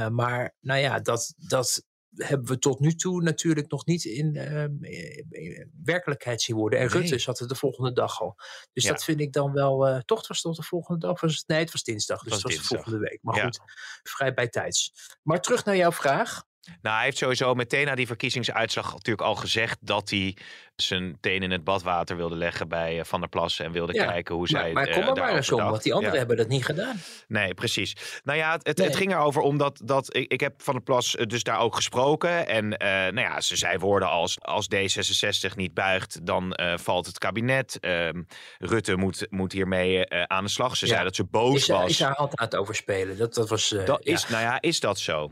Maar nou ja, dat, dat hebben we tot nu toe natuurlijk nog niet in eh, eh, werkelijkheid zien worden. En Nee. Rutte zat er de volgende dag al. Dus Ja. dat vind ik dan wel... eh, toch, het was tot de volgende dag? Was het, nee, het was dinsdag. Dus was het was de volgende week. Maar Ja. goed, vrij bijtijds. Maar terug naar jouw vraag. Nou, hij heeft sowieso meteen na die verkiezingsuitslag natuurlijk al gezegd dat hij zijn teen in het badwater wilde leggen bij eh, Van der Plas en wilde Ja, kijken hoe maar, zij maar eh, kom er maar daarover eens om, want die anderen Ja. hebben dat niet gedaan. Nee, precies. Nou ja, het, het, Nee. het ging erover omdat dat, ik, ik heb Van der Plas eh, dus daar ook gesproken. En eh, nou ja, ze zei woorden als, als D66 niet buigt, dan eh, valt het kabinet. Ehm, Rutte moet, moet hiermee eh, aan de slag. Ze Ja. zei dat ze boos Is, was. is haar hand aan het overspelen. Dat, dat was... eh, dat is, nou ja, is dat zo?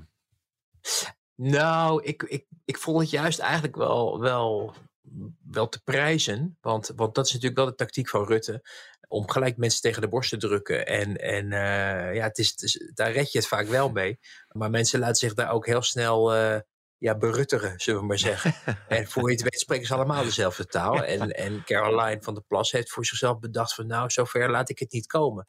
Nou, ik, ik, ik vond het juist eigenlijk wel, wel, wel te prijzen. Want, want dat is natuurlijk wel de tactiek van Rutte. Om gelijk mensen tegen de borst te drukken. En, en eh, ja, het is, het is- daar red je het vaak wel mee. Maar mensen laten zich daar ook heel snel eh, ja, berutteren, zullen we maar zeggen. *laughs* en voor je het weet spreken ze allemaal dezelfde taal. En, en Caroline van der Plas heeft voor zichzelf bedacht van nou, zover laat ik het niet komen.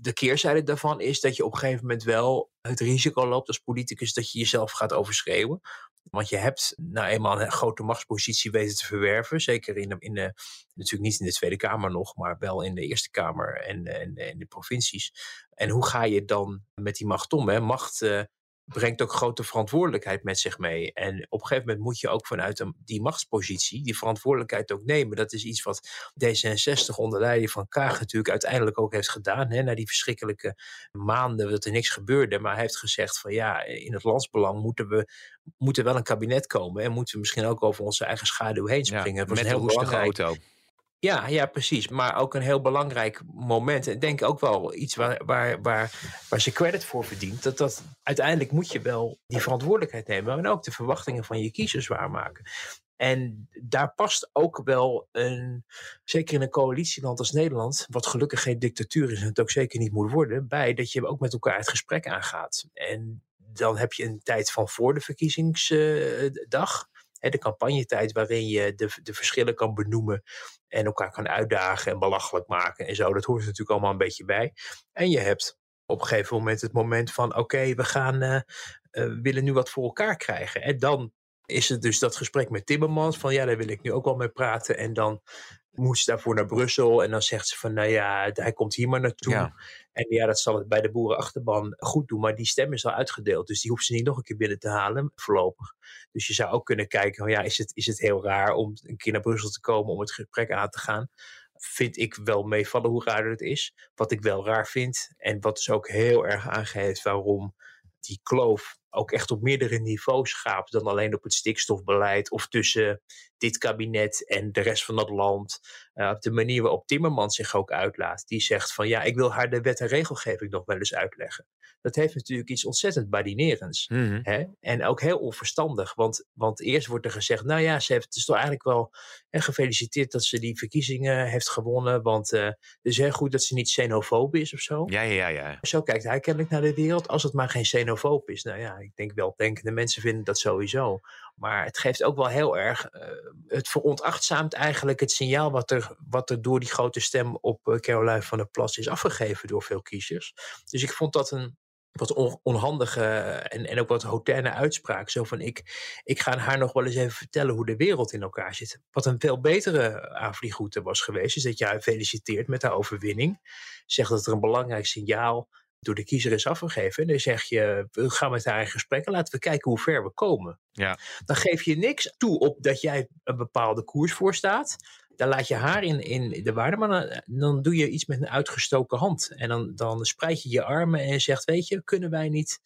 De keerzijde daarvan is dat je op een gegeven moment wel het risico loopt als politicus dat je jezelf gaat overschreeuwen. Want je hebt nou eenmaal een grote machtspositie weten te verwerven. Zeker in de, in de, natuurlijk niet in de Tweede Kamer nog, maar wel in de Eerste Kamer en, en, de provincies. En hoe ga je dan met die macht om? Hè? Macht eh, brengt ook grote verantwoordelijkheid met zich mee. En op een gegeven moment moet je ook vanuit die machtspositie die verantwoordelijkheid ook nemen. Dat is iets wat D66 onder leiding van Kaag natuurlijk uiteindelijk ook heeft gedaan. Hè? Na die verschrikkelijke maanden dat er niks gebeurde. Maar hij heeft gezegd van ja, in het landsbelang moeten we moet er wel een kabinet komen. En moeten we misschien ook over onze eigen schaduw heen Ja, springen. Was met een heel belangrijk auto. Ja, ja, precies. Maar ook een heel belangrijk moment. En denk ook wel iets waar, waar, waar, waar ze credit voor verdient. Dat, dat uiteindelijk moet je wel die verantwoordelijkheid nemen. En ook de verwachtingen van je kiezers waarmaken. En daar past ook wel een, zeker in een coalitieland als Nederland, wat gelukkig geen dictatuur is en het ook zeker niet moet worden, bij dat je ook met elkaar het gesprek aangaat. En dan heb je een tijd van voor de verkiezingsdag. De campagnetijd waarin je de, de verschillen kan benoemen en elkaar kan uitdagen en belachelijk maken en zo. Dat hoort er natuurlijk allemaal een beetje bij. En je hebt op een gegeven moment het moment van: oké, we gaan, eh, eh, willen nu wat voor elkaar krijgen. En dan is het dus dat gesprek met Timmermans van: ja, daar wil ik nu ook wel mee praten. En dan moet ze daarvoor naar Brussel en dan zegt ze van: nou ja, hij komt hier maar naartoe. Ja. En ja, dat zal het bij de boerenachterban goed doen, maar die stem is al uitgedeeld. Dus die hoeft ze niet nog een keer binnen te halen, voorlopig. Dus je zou ook kunnen kijken, oh ja, is het, is het heel raar om een keer naar Brussel te komen om het gesprek aan te gaan? Vind ik wel meevallen hoe raar het is. Wat ik wel raar vind, en wat dus ook heel erg aangeeft waarom die kloof ook echt op meerdere niveaus gaat dan alleen op het stikstofbeleid of tussen dit kabinet en de rest van het land. Uh, op de manier waarop Timmermans zich ook uitlaat. Die zegt van ja, ik wil haar de wet en regelgeving nog wel eens uitleggen. Dat heeft natuurlijk iets ontzettend badinerends. Mhm. Hè? En ook heel onverstandig. Want, want eerst wordt er gezegd, nou ja, ze heeft het is toch eigenlijk wel hè, gefeliciteerd dat ze die verkiezingen heeft gewonnen. Want eh, het is heel goed dat ze niet xenofoob is of zo. Ja, ja, ja, ja. Zo kijkt hij kennelijk naar de wereld. Als het maar geen xenofoob is. Nou ja, ik denk wel, denkende mensen vinden dat sowieso. Maar het geeft ook wel heel erg. Uh, het veronachtzaamt eigenlijk het signaal wat er, wat er door die grote stem op uh, Caroline van der Plas is afgegeven door veel kiezers. Dus ik vond dat een wat on, onhandige en, en ook wat hoterne uitspraak. Zo van ik, ik ga haar nog wel eens even vertellen hoe de wereld in elkaar zit. Wat een veel betere aanvliegroute was geweest, is dat haar feliciteert met haar overwinning. Zegt dat er een belangrijk signaal door de kiezer is afgegeven. En dan zeg je, we gaan met haar in gesprek en laten we kijken hoe ver we komen. Ja. Dan geef je niks toe op dat jij een bepaalde koers voor staat. Dan laat je haar in, in de waarde, maar dan, dan doe je iets met een uitgestoken hand. En dan, dan spreid je je armen en zegt, weet je, kunnen wij niet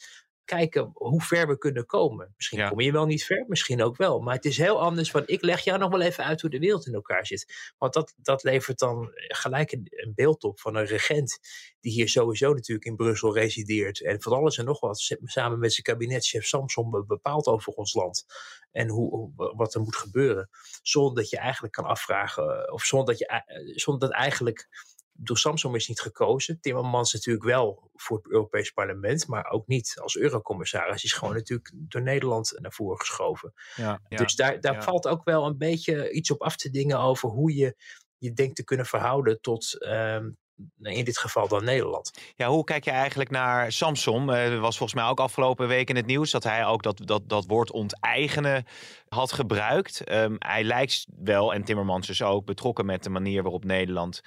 kijken hoe ver we kunnen komen. Misschien ja. kom je wel niet ver, misschien ook wel. Maar het is heel anders van, ik leg jou nog wel even uit hoe de wereld in elkaar zit. Want dat, dat levert dan gelijk een, een beeld op van een regent... die hier sowieso natuurlijk in Brussel resideert... en van alles en nog wat samen met zijn kabinetchef Samson bepaalt over ons land... en hoe, wat er moet gebeuren. Zonder dat je eigenlijk kan afvragen... of zonder dat, je, zonder dat eigenlijk door Samsung is niet gekozen. Timmermans natuurlijk wel voor het Europees Parlement, maar ook niet als eurocommissaris. Hij is gewoon natuurlijk door Nederland naar voren geschoven. Ja, ja, dus daar, daar ja. valt ook wel een beetje iets op af te dingen over hoe je je denkt te kunnen verhouden tot. Um, in dit geval dan Nederland. Ja, hoe kijk je eigenlijk naar Samson? Er uh, was volgens mij ook afgelopen week in het nieuws dat hij ook dat, dat, dat woord onteigenen had gebruikt. Um, hij lijkt wel, en Timmermans dus ook, betrokken met de manier waarop Nederland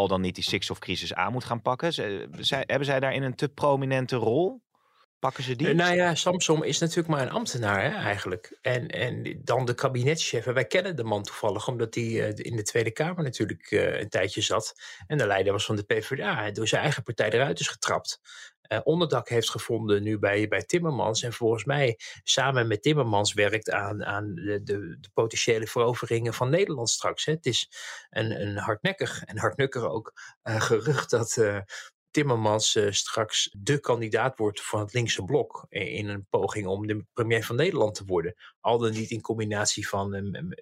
al dan niet die stikstofcrisis aan moet gaan pakken. Zij, zij, hebben zij daarin een te prominente rol? Pakken ze die? Eh, Nou ja, Samsom is natuurlijk maar een ambtenaar hè, eigenlijk. En, en dan de kabinetchef. Wij kennen de man toevallig, omdat hij eh, in de Tweede Kamer natuurlijk eh, een tijdje zat. En de leider was van de PvdA. Door zijn eigen partij eruit is getrapt. Eh, onderdak heeft gevonden nu bij, bij Timmermans. En volgens mij samen met Timmermans werkt aan, aan de, de, potentiële veroveringen van Nederland straks. Hè. Het is een, een hardnekkig en hardnukkig ook eh, gerucht dat, eh, Timmermans straks de kandidaat wordt van het linkse blok. In een poging om de premier van Nederland te worden. Al dan niet in combinatie van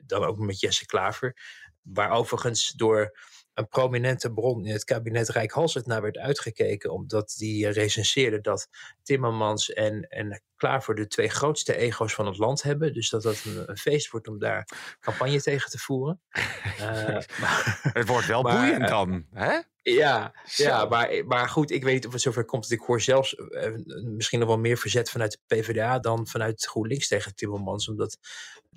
dan ook met Jesse Klaver. Waar overigens door een prominente bron in het kabinet Rijkhalsert naar werd uitgekeken. Omdat die uh, recenseerde dat Timmermans en, en Klaver de twee grootste ego's van het land hebben. Dus dat dat een, een feest wordt om daar campagne tegen te voeren. Uh, *laughs* maar, *laughs* het wordt wel maar, boeiend dan, hè? Ja, ja maar, maar goed, ik weet niet of het zover komt. Ik hoor zelfs uh, misschien nog wel meer verzet vanuit de PvdA dan vanuit GroenLinks tegen Timmermans. Omdat,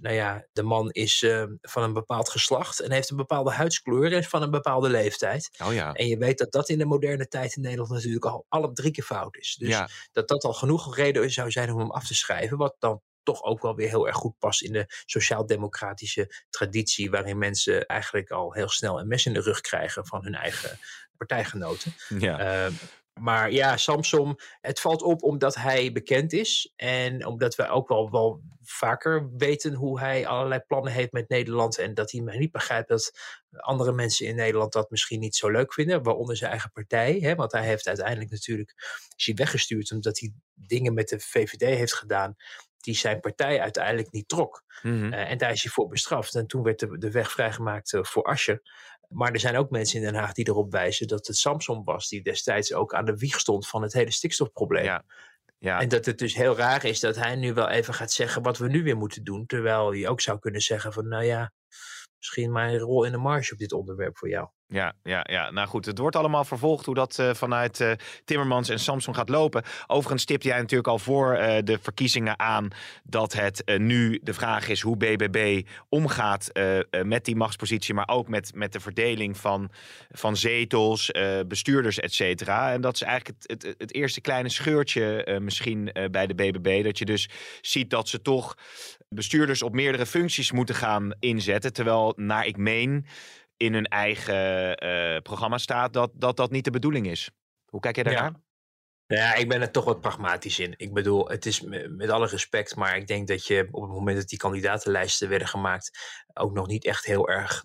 nou ja, de man is uh, van een bepaald geslacht en heeft een bepaalde huidskleur en is van een bepaalde leeftijd. Oh ja. En je weet dat dat in de moderne tijd in Nederland natuurlijk al alle drie keer fout is. Dus ja. dat dat al genoeg reden zou zijn om hem af te schrijven. Wat dan toch ook wel weer heel erg goed past in de sociaal-democratische traditie, waarin mensen eigenlijk al heel snel een mes in de rug krijgen van hun eigen partijgenoten. Ja. Uh, maar ja, Samsom, het valt op omdat hij bekend is. En omdat we ook wel, wel vaker weten hoe hij allerlei plannen heeft met Nederland. En dat hij maar niet begrijpt dat andere mensen in Nederland dat misschien niet zo leuk vinden. Waaronder zijn eigen partij. Hè? Want hij heeft uiteindelijk natuurlijk is hij weggestuurd omdat hij dingen met de VVD heeft gedaan die zijn partij uiteindelijk niet trok. Mhm. Mm -hmm. uh, en daar is hij voor bestraft. En toen werd de, de weg vrijgemaakt uh, voor Ascher. Maar er zijn ook mensen in Den Haag die erop wijzen dat het Samson was die destijds ook aan de wieg stond van het hele stikstofprobleem. Ja. Ja. En dat het dus heel raar is dat hij nu wel even gaat zeggen wat we nu weer moeten doen. Terwijl je ook zou kunnen zeggen van nou ja, misschien mijn rol in de marge op dit onderwerp voor jou. Ja, ja, ja, nou goed, het wordt allemaal vervolgd hoe dat uh, vanuit uh, Timmermans en Samson gaat lopen. Overigens stipte jij natuurlijk al voor uh, de verkiezingen aan dat het nu de vraag is hoe BBB omgaat met die machtspositie, maar ook met, met de verdeling van, van zetels, bestuurders, et cetera. En dat is eigenlijk het, het, het eerste kleine scheurtje misschien bij de BBB. Dat je dus ziet dat ze toch bestuurders op meerdere functies moeten gaan inzetten. Terwijl, naar ik meen, in hun eigen uh, programma staat dat, dat dat niet de bedoeling is. Hoe kijk jij daarnaar? Ja. ja, ik ben er toch wat pragmatisch in. Ik bedoel, het is met alle respect, maar ik denk dat je op het moment dat die kandidatenlijsten werden gemaakt, ook nog niet echt heel erg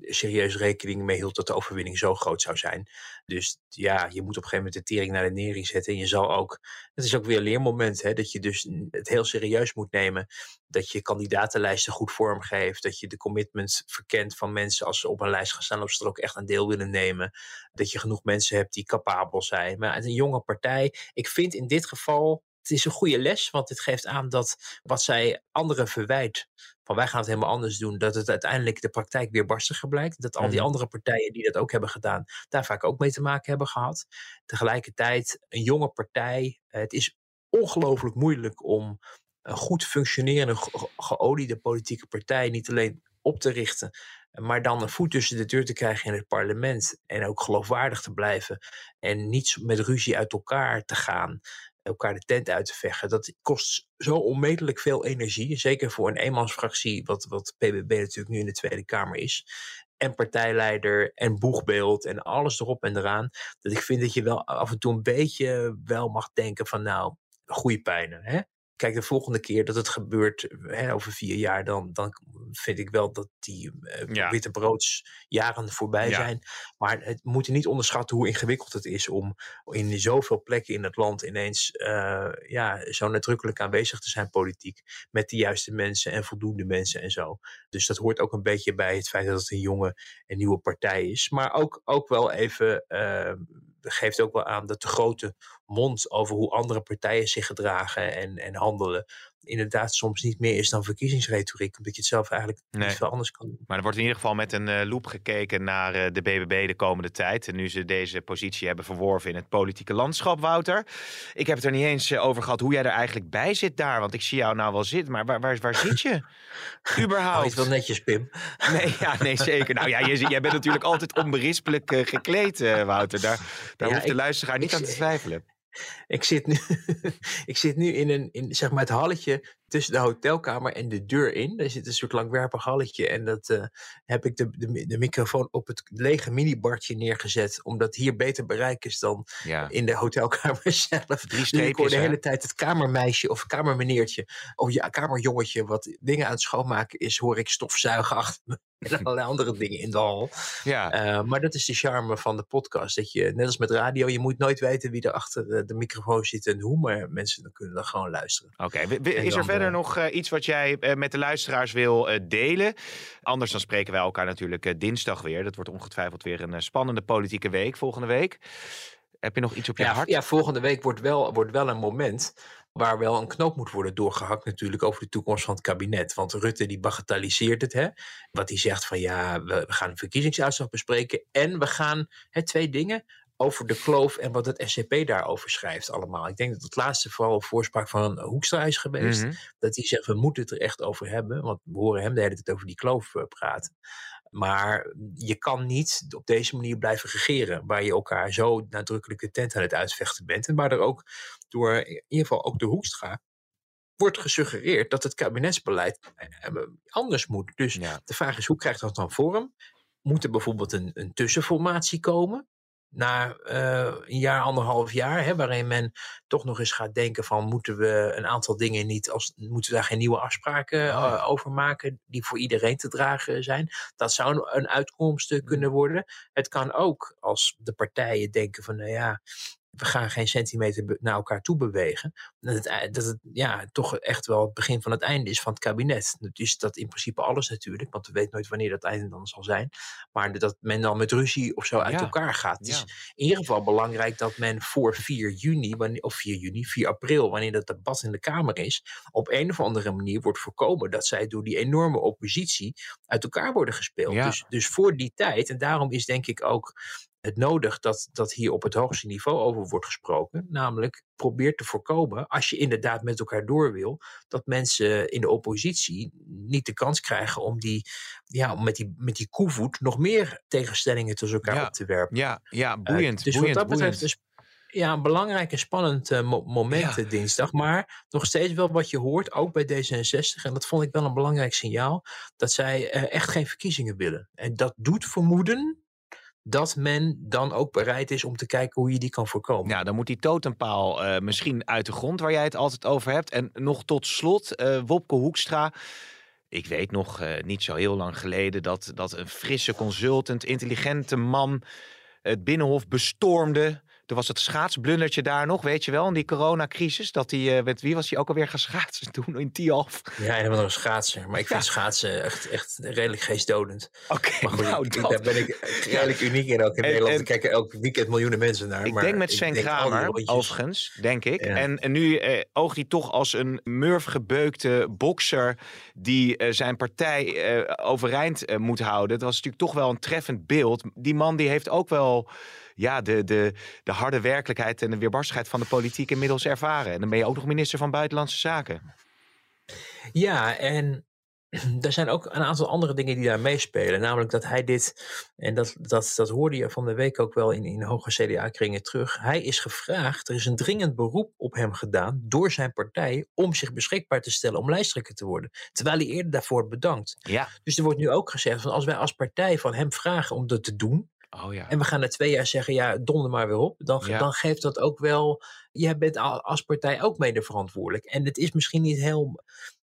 serieus rekening mee hield dat de overwinning zo groot zou zijn. Dus ja, je moet op een gegeven moment de tering naar de nering zetten. En je zal ook, het is ook weer een leermoment, hè, dat je dus het heel serieus moet nemen. Dat je kandidatenlijsten goed vormgeeft. Dat je de commitment verkent van mensen als ze op een lijst gaan staan of ze er ook echt aan deel willen nemen. Dat je genoeg mensen hebt die capabel zijn. Maar een jonge partij, ik vind in dit geval het is een goede les, want het geeft aan dat wat zij anderen verwijt, van wij gaan het helemaal anders doen, dat het uiteindelijk de praktijk weer barstiger blijkt. Dat al die andere partijen die dat ook hebben gedaan, daar vaak ook mee te maken hebben gehad. Tegelijkertijd, een jonge partij, het is ongelooflijk moeilijk om een goed functionerende, ge geoliede politieke partij niet alleen op te richten, maar dan een voet tussen de deur te krijgen in het parlement en ook geloofwaardig te blijven en niet met ruzie uit elkaar te gaan elkaar de tent uit te vechten. Dat kost zo onmetelijk veel energie. Zeker voor een eenmansfractie, wat, wat PBB natuurlijk nu in de Tweede Kamer is. En partijleider en boegbeeld en alles erop en eraan. Dat ik vind dat je wel af en toe een beetje wel mag denken van nou, goede pijnen. Hè? Kijk, de volgende keer dat het gebeurt, hè, over vier jaar, dan, dan vind ik wel dat die uh, Ja. witte broodsjaren voorbij Ja. zijn. Maar het moet je niet onderschatten hoe ingewikkeld het is om in zoveel plekken in het land ineens eh, ja, zo nadrukkelijk aanwezig te zijn politiek. Met de juiste mensen en voldoende mensen en zo. Dus dat hoort ook een beetje bij het feit dat het een jonge en nieuwe partij is. Maar ook, ook wel even, eh, geeft ook wel aan dat de grote mond over hoe andere partijen zich gedragen en, en handelen. Inderdaad, soms niet meer is dan verkiezingsretoriek. Omdat je het zelf eigenlijk Nee. niet veel anders kan doen. Maar er wordt in ieder geval met een eh, loep gekeken naar eh, de BBB de komende tijd. En nu ze deze positie hebben verworven in het politieke landschap, Wouter. Ik heb het er niet eens eh, over gehad hoe jij er eigenlijk bij zit daar. Want ik zie jou nou wel zitten, maar waar, waar, waar zit je? *laughs* Überhaupt. het wel netjes, Pim? *laughs* Nee, ja, nee, zeker. Nou ja, jij, jij bent natuurlijk altijd onberispelijk gekleed, Wouter. Daar, daar Ja, hoeft de ik- luisteraar niet ik- aan te twijfelen. Ik, zit nu, *laughs* ik zit nu in, een, in zeg maar het halletje tussen de hotelkamer en de deur in. Daar zit een soort langwerpig halletje. En dat uh, heb ik de, de, de, microfoon op het lege minibartje neergezet. Omdat hier beter bereik is dan Ja. in de hotelkamer *laughs* zelf. Drie Dus ik hoor streepjes, de hè? hele tijd het kamermeisje of kamermeneertje. Of ja, kamerjongetje wat dingen aan het schoonmaken is. Hoor ik stofzuigen achter me. *laughs* En allerlei andere dingen in de hal. Ja. Eh, maar dat is de charme van de podcast. Dat je, net als met radio, je moet nooit weten wie er achter eh, de microfoon zit en hoe. Maar mensen dan kunnen dan gewoon luisteren. Oké, is er verder nog eh, iets wat jij eh, met de luisteraars wil eh, delen? Anders dan spreken wij elkaar natuurlijk eh, dinsdag weer. Dat wordt ongetwijfeld weer een eh, spannende politieke week volgende week. Heb je nog iets op je Ja, hart? ja, volgende week wordt wel, wordt wel een moment waar wel een knoop moet worden doorgehakt natuurlijk over de toekomst van het kabinet. Want Rutte die bagatelliseert het, hè. Wat hij zegt van ja, we, we gaan een verkiezingsuitslag bespreken en we gaan hè, twee dingen over de kloof en wat het SCP daarover schrijft allemaal. Ik denk dat het laatste vooral op voorspraak van Hoekstra is geweest. Mhm. Dat hij zegt, we moeten het er echt over hebben. Want we horen hem de hele tijd over die kloof eh, praten. Maar je kan niet op deze manier blijven regeren. Waar je elkaar zo nadrukkelijk de tent aan het uitvechten bent. En waar er ook door, in ieder geval ook de Hoekstra, wordt gesuggereerd dat het kabinetsbeleid eh, eh, anders moet. Dus Ja. de vraag is, hoe krijgt dat dan vorm? Moet er bijvoorbeeld een, een tussenformatie komen? Na eh, een jaar, anderhalf jaar, hè, waarin men toch nog eens gaat denken van moeten we een aantal dingen niet, als, moeten we daar geen nieuwe afspraken eh, over maken die voor iedereen te dragen zijn. Dat zou een, een uitkomst eh, kunnen worden. Het kan ook als de partijen denken van nou ja, we gaan geen centimeter naar elkaar toe bewegen. Dat het, dat het ja, toch echt wel het begin van het einde is van het kabinet. Dus dat in principe alles natuurlijk, want we weten nooit wanneer dat einde dan zal zijn. Maar dat men dan met ruzie of zo uit Ja. elkaar gaat. Het Ja. is in ieder geval belangrijk dat men voor 4 juni, wanneer, of 4 juni, 4 april, wanneer dat debat in de Kamer is, op een of andere manier wordt voorkomen dat zij door die enorme oppositie uit elkaar worden gespeeld. Ja. Dus, dus voor die tijd, en daarom is denk ik ook het nodig dat, dat hier op het hoogste niveau over wordt gesproken. Namelijk probeer te voorkomen, als je inderdaad met elkaar door wil, dat mensen in de oppositie niet de kans krijgen om, die, ja, om met, die, met die koevoet nog meer tegenstellingen tussen elkaar Ja. op te werpen. Ja, ja, Eh, boeiend. dus boeiend, wat dat betreft is ja, een belangrijk en spannend eh, mo- moment Ja. eh, dinsdag. Maar nog steeds wel wat je hoort, ook bij D66. En dat vond ik wel een belangrijk signaal. Dat zij echt geen verkiezingen willen. En dat doet vermoeden dat men dan ook bereid is om te kijken hoe je die kan voorkomen. Ja, dan moet die totempaal eh, misschien uit de grond waar jij het altijd over hebt. En nog tot slot, eh, Wopke Hoekstra. Ik weet nog eh, niet zo heel lang geleden dat, dat een frisse consultant, intelligente man het Binnenhof bestormde. Toen was het schaatsblundertje daar nog, weet je wel, in die coronacrisis. Dat hij, eh, met wie was hij ook alweer gaan schaatsen *laughs* toen in Tialf? Ja, en dan een schaatser. Maar ik vind schaatsen echt, echt redelijk geestdodend. Oké, Maar goed, nou, ik- ik- dat- daar ben ik *laughs* redelijk uniek in ook in En- Nederland. en- Er kijken elk weekend miljoenen mensen naar. Ik maar denk met Sven Kramer, overigens, denk ik. Ja. En, en nu eh, oogt hij toch als een murfgebeukte bokser die eh, zijn partij eh, overeind moet houden. Dat was natuurlijk toch wel een treffend beeld. Die man die heeft ook wel ja, de, de, de harde werkelijkheid en de weerbarstigheid van de politiek inmiddels ervaren. En dan ben je ook nog minister van Buitenlandse Zaken. Ja, en *clears throat* er zijn ook een aantal andere dingen die daar meespelen. Namelijk dat hij dit, en dat, dat, dat hoorde je van de week ook wel in, in hoge CDA-kringen terug. Hij is gevraagd, er is een dringend beroep op hem gedaan door zijn partij om zich beschikbaar te stellen om lijsttrekker te worden. Terwijl hij eerder daarvoor bedankt. Ja. Dus er wordt nu ook gezegd van als wij als partij van hem vragen om dat te doen. Oh ja. En we gaan na twee jaar zeggen, ja, donder maar weer op. Dan, Ja. dan geeft dat ook wel, jij bent al- als partij ook mede verantwoordelijk. En het is misschien niet heel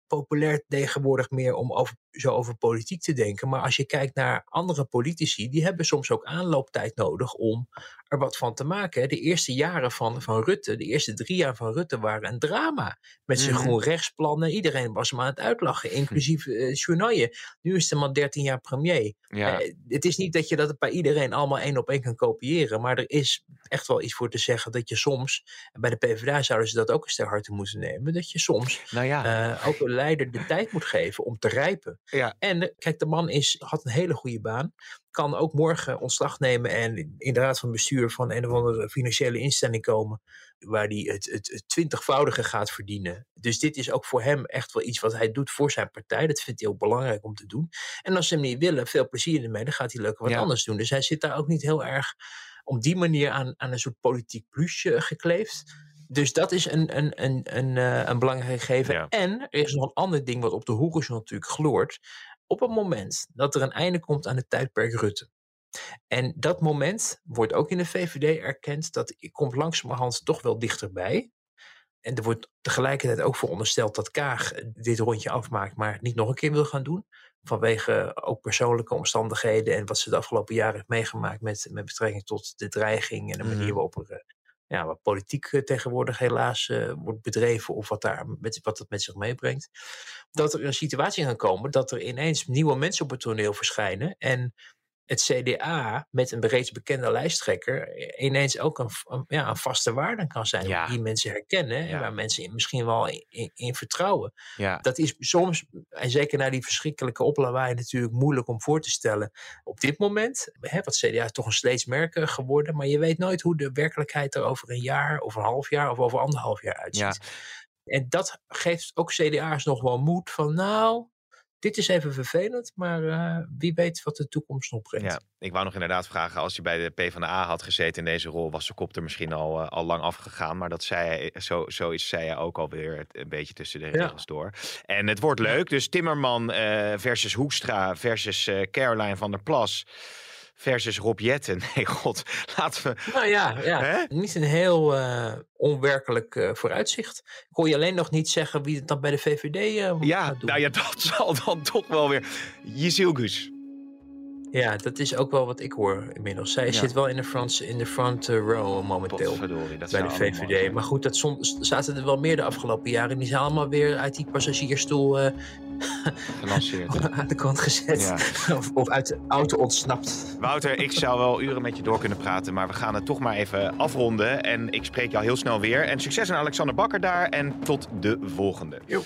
populair tegenwoordig meer om over, zo over politiek te denken. Maar als je kijkt naar andere politici, die hebben soms ook aanlooptijd nodig om er wat van te maken. De eerste jaren van, van Rutte, de eerste drie jaar van Rutte waren een drama. Met zijn Mhm. groen rechtsplannen. Iedereen was hem aan het uitlachen, inclusief eh Journaille. Nu is de man 13 jaar premier. Ja. Eh, het is niet dat je dat bij iedereen allemaal één op één kan kopiëren. Maar er is echt wel iets voor te zeggen dat je soms, en bij de PvdA zouden ze dat ook eens ter harte moeten nemen, dat je soms Nou ja. eh, ook een leider de tijd moet geven om te rijpen. Ja. En eh, kijk, de man is, had een hele goede baan. Kan ook morgen ontslag nemen en in de raad van bestuur van een of andere financiële instelling komen. Waar hij het, het, het twintigvoudige gaat verdienen. Dus dit is ook voor hem echt wel iets wat hij doet voor zijn partij. Dat vindt hij ook belangrijk om te doen. En als ze hem niet willen, veel plezier ermee, dan gaat hij leuk wat Ja. anders doen. Dus hij zit daar ook niet heel erg op die manier aan, aan een soort politiek plusje gekleefd. Dus dat is een, een, een, een, uh, een belangrijk gegeven. En er is nog een ander ding wat op de horizon natuurlijk gloort. Op het moment dat er een einde komt aan het tijdperk Rutte. En dat moment wordt ook in de VVD erkend. Dat komt langzamerhand toch wel dichterbij. En er wordt tegelijkertijd ook verondersteld dat Kaag dit rondje afmaakt, maar niet nog een keer wil gaan doen. Vanwege ook persoonlijke omstandigheden en wat ze de afgelopen jaren heeft meegemaakt met, met betrekking tot de dreiging en de manier mhm. waarop er ja, wat politiek eh, tegenwoordig helaas uh, wordt bedreven of wat, daar met, wat dat met zich meebrengt. Dat er een situatie kan komen dat er ineens nieuwe mensen op het toneel verschijnen en het CDA met een reeds bekende lijsttrekker ineens ook een, ja, een vaste waarde kan zijn. Die mensen herkennen en waar mensen misschien wel in, in, vertrouwen. Ja. Dat is soms, en zeker na die verschrikkelijke oplawaai, natuurlijk moeilijk om voor te stellen. Op dit moment, hè, wat CDA is toch een steeds merken geworden, maar je weet nooit hoe de werkelijkheid er over een jaar, of een half jaar of over anderhalf jaar uitziet. En dat geeft ook CDA's nog wel moed van nou, dit is even vervelend, maar uh, wie weet wat de toekomst nog brengt. Ja, ik wou nog inderdaad vragen, als je bij de PvdA had gezeten in deze rol, was de kop er misschien al, uh, al lang afgegaan. Maar dat zei zo, zo is zij ja ook alweer een beetje tussen de regels ja. door. En het wordt leuk, dus Timmerman uh, versus Hoekstra versus Caroline van der Plas versus Rob Jetten. *laughs* Nee, god, laten we... Nou ja, ja. niet een heel uh, onwerkelijk uh, vooruitzicht. Kon je alleen nog niet zeggen wie het dan bij de VVD uh, eh, ja, gaat doen. Nou ja, *laughs* dat zal dan toch wel weer... Jezilgus. Ja, dat is ook wel wat ik hoor inmiddels. Zij ja. zit wel in de front, in de front row momenteel dat bij de VVD. Maar goed, dat zaten er wel meer de afgelopen jaren. Die zijn allemaal weer uit die passagiersstoel uh, *laughs* gelanceerd. *laughs* aan de kant gezet. Ja. *laughs* Of, of, uit de auto ontsnapt. Wouter, ik zou wel uren met je door kunnen praten. Maar we gaan het toch maar even afronden. En ik spreek jou heel snel weer. En succes aan Alexander Bakker daar. En tot de volgende. Jo.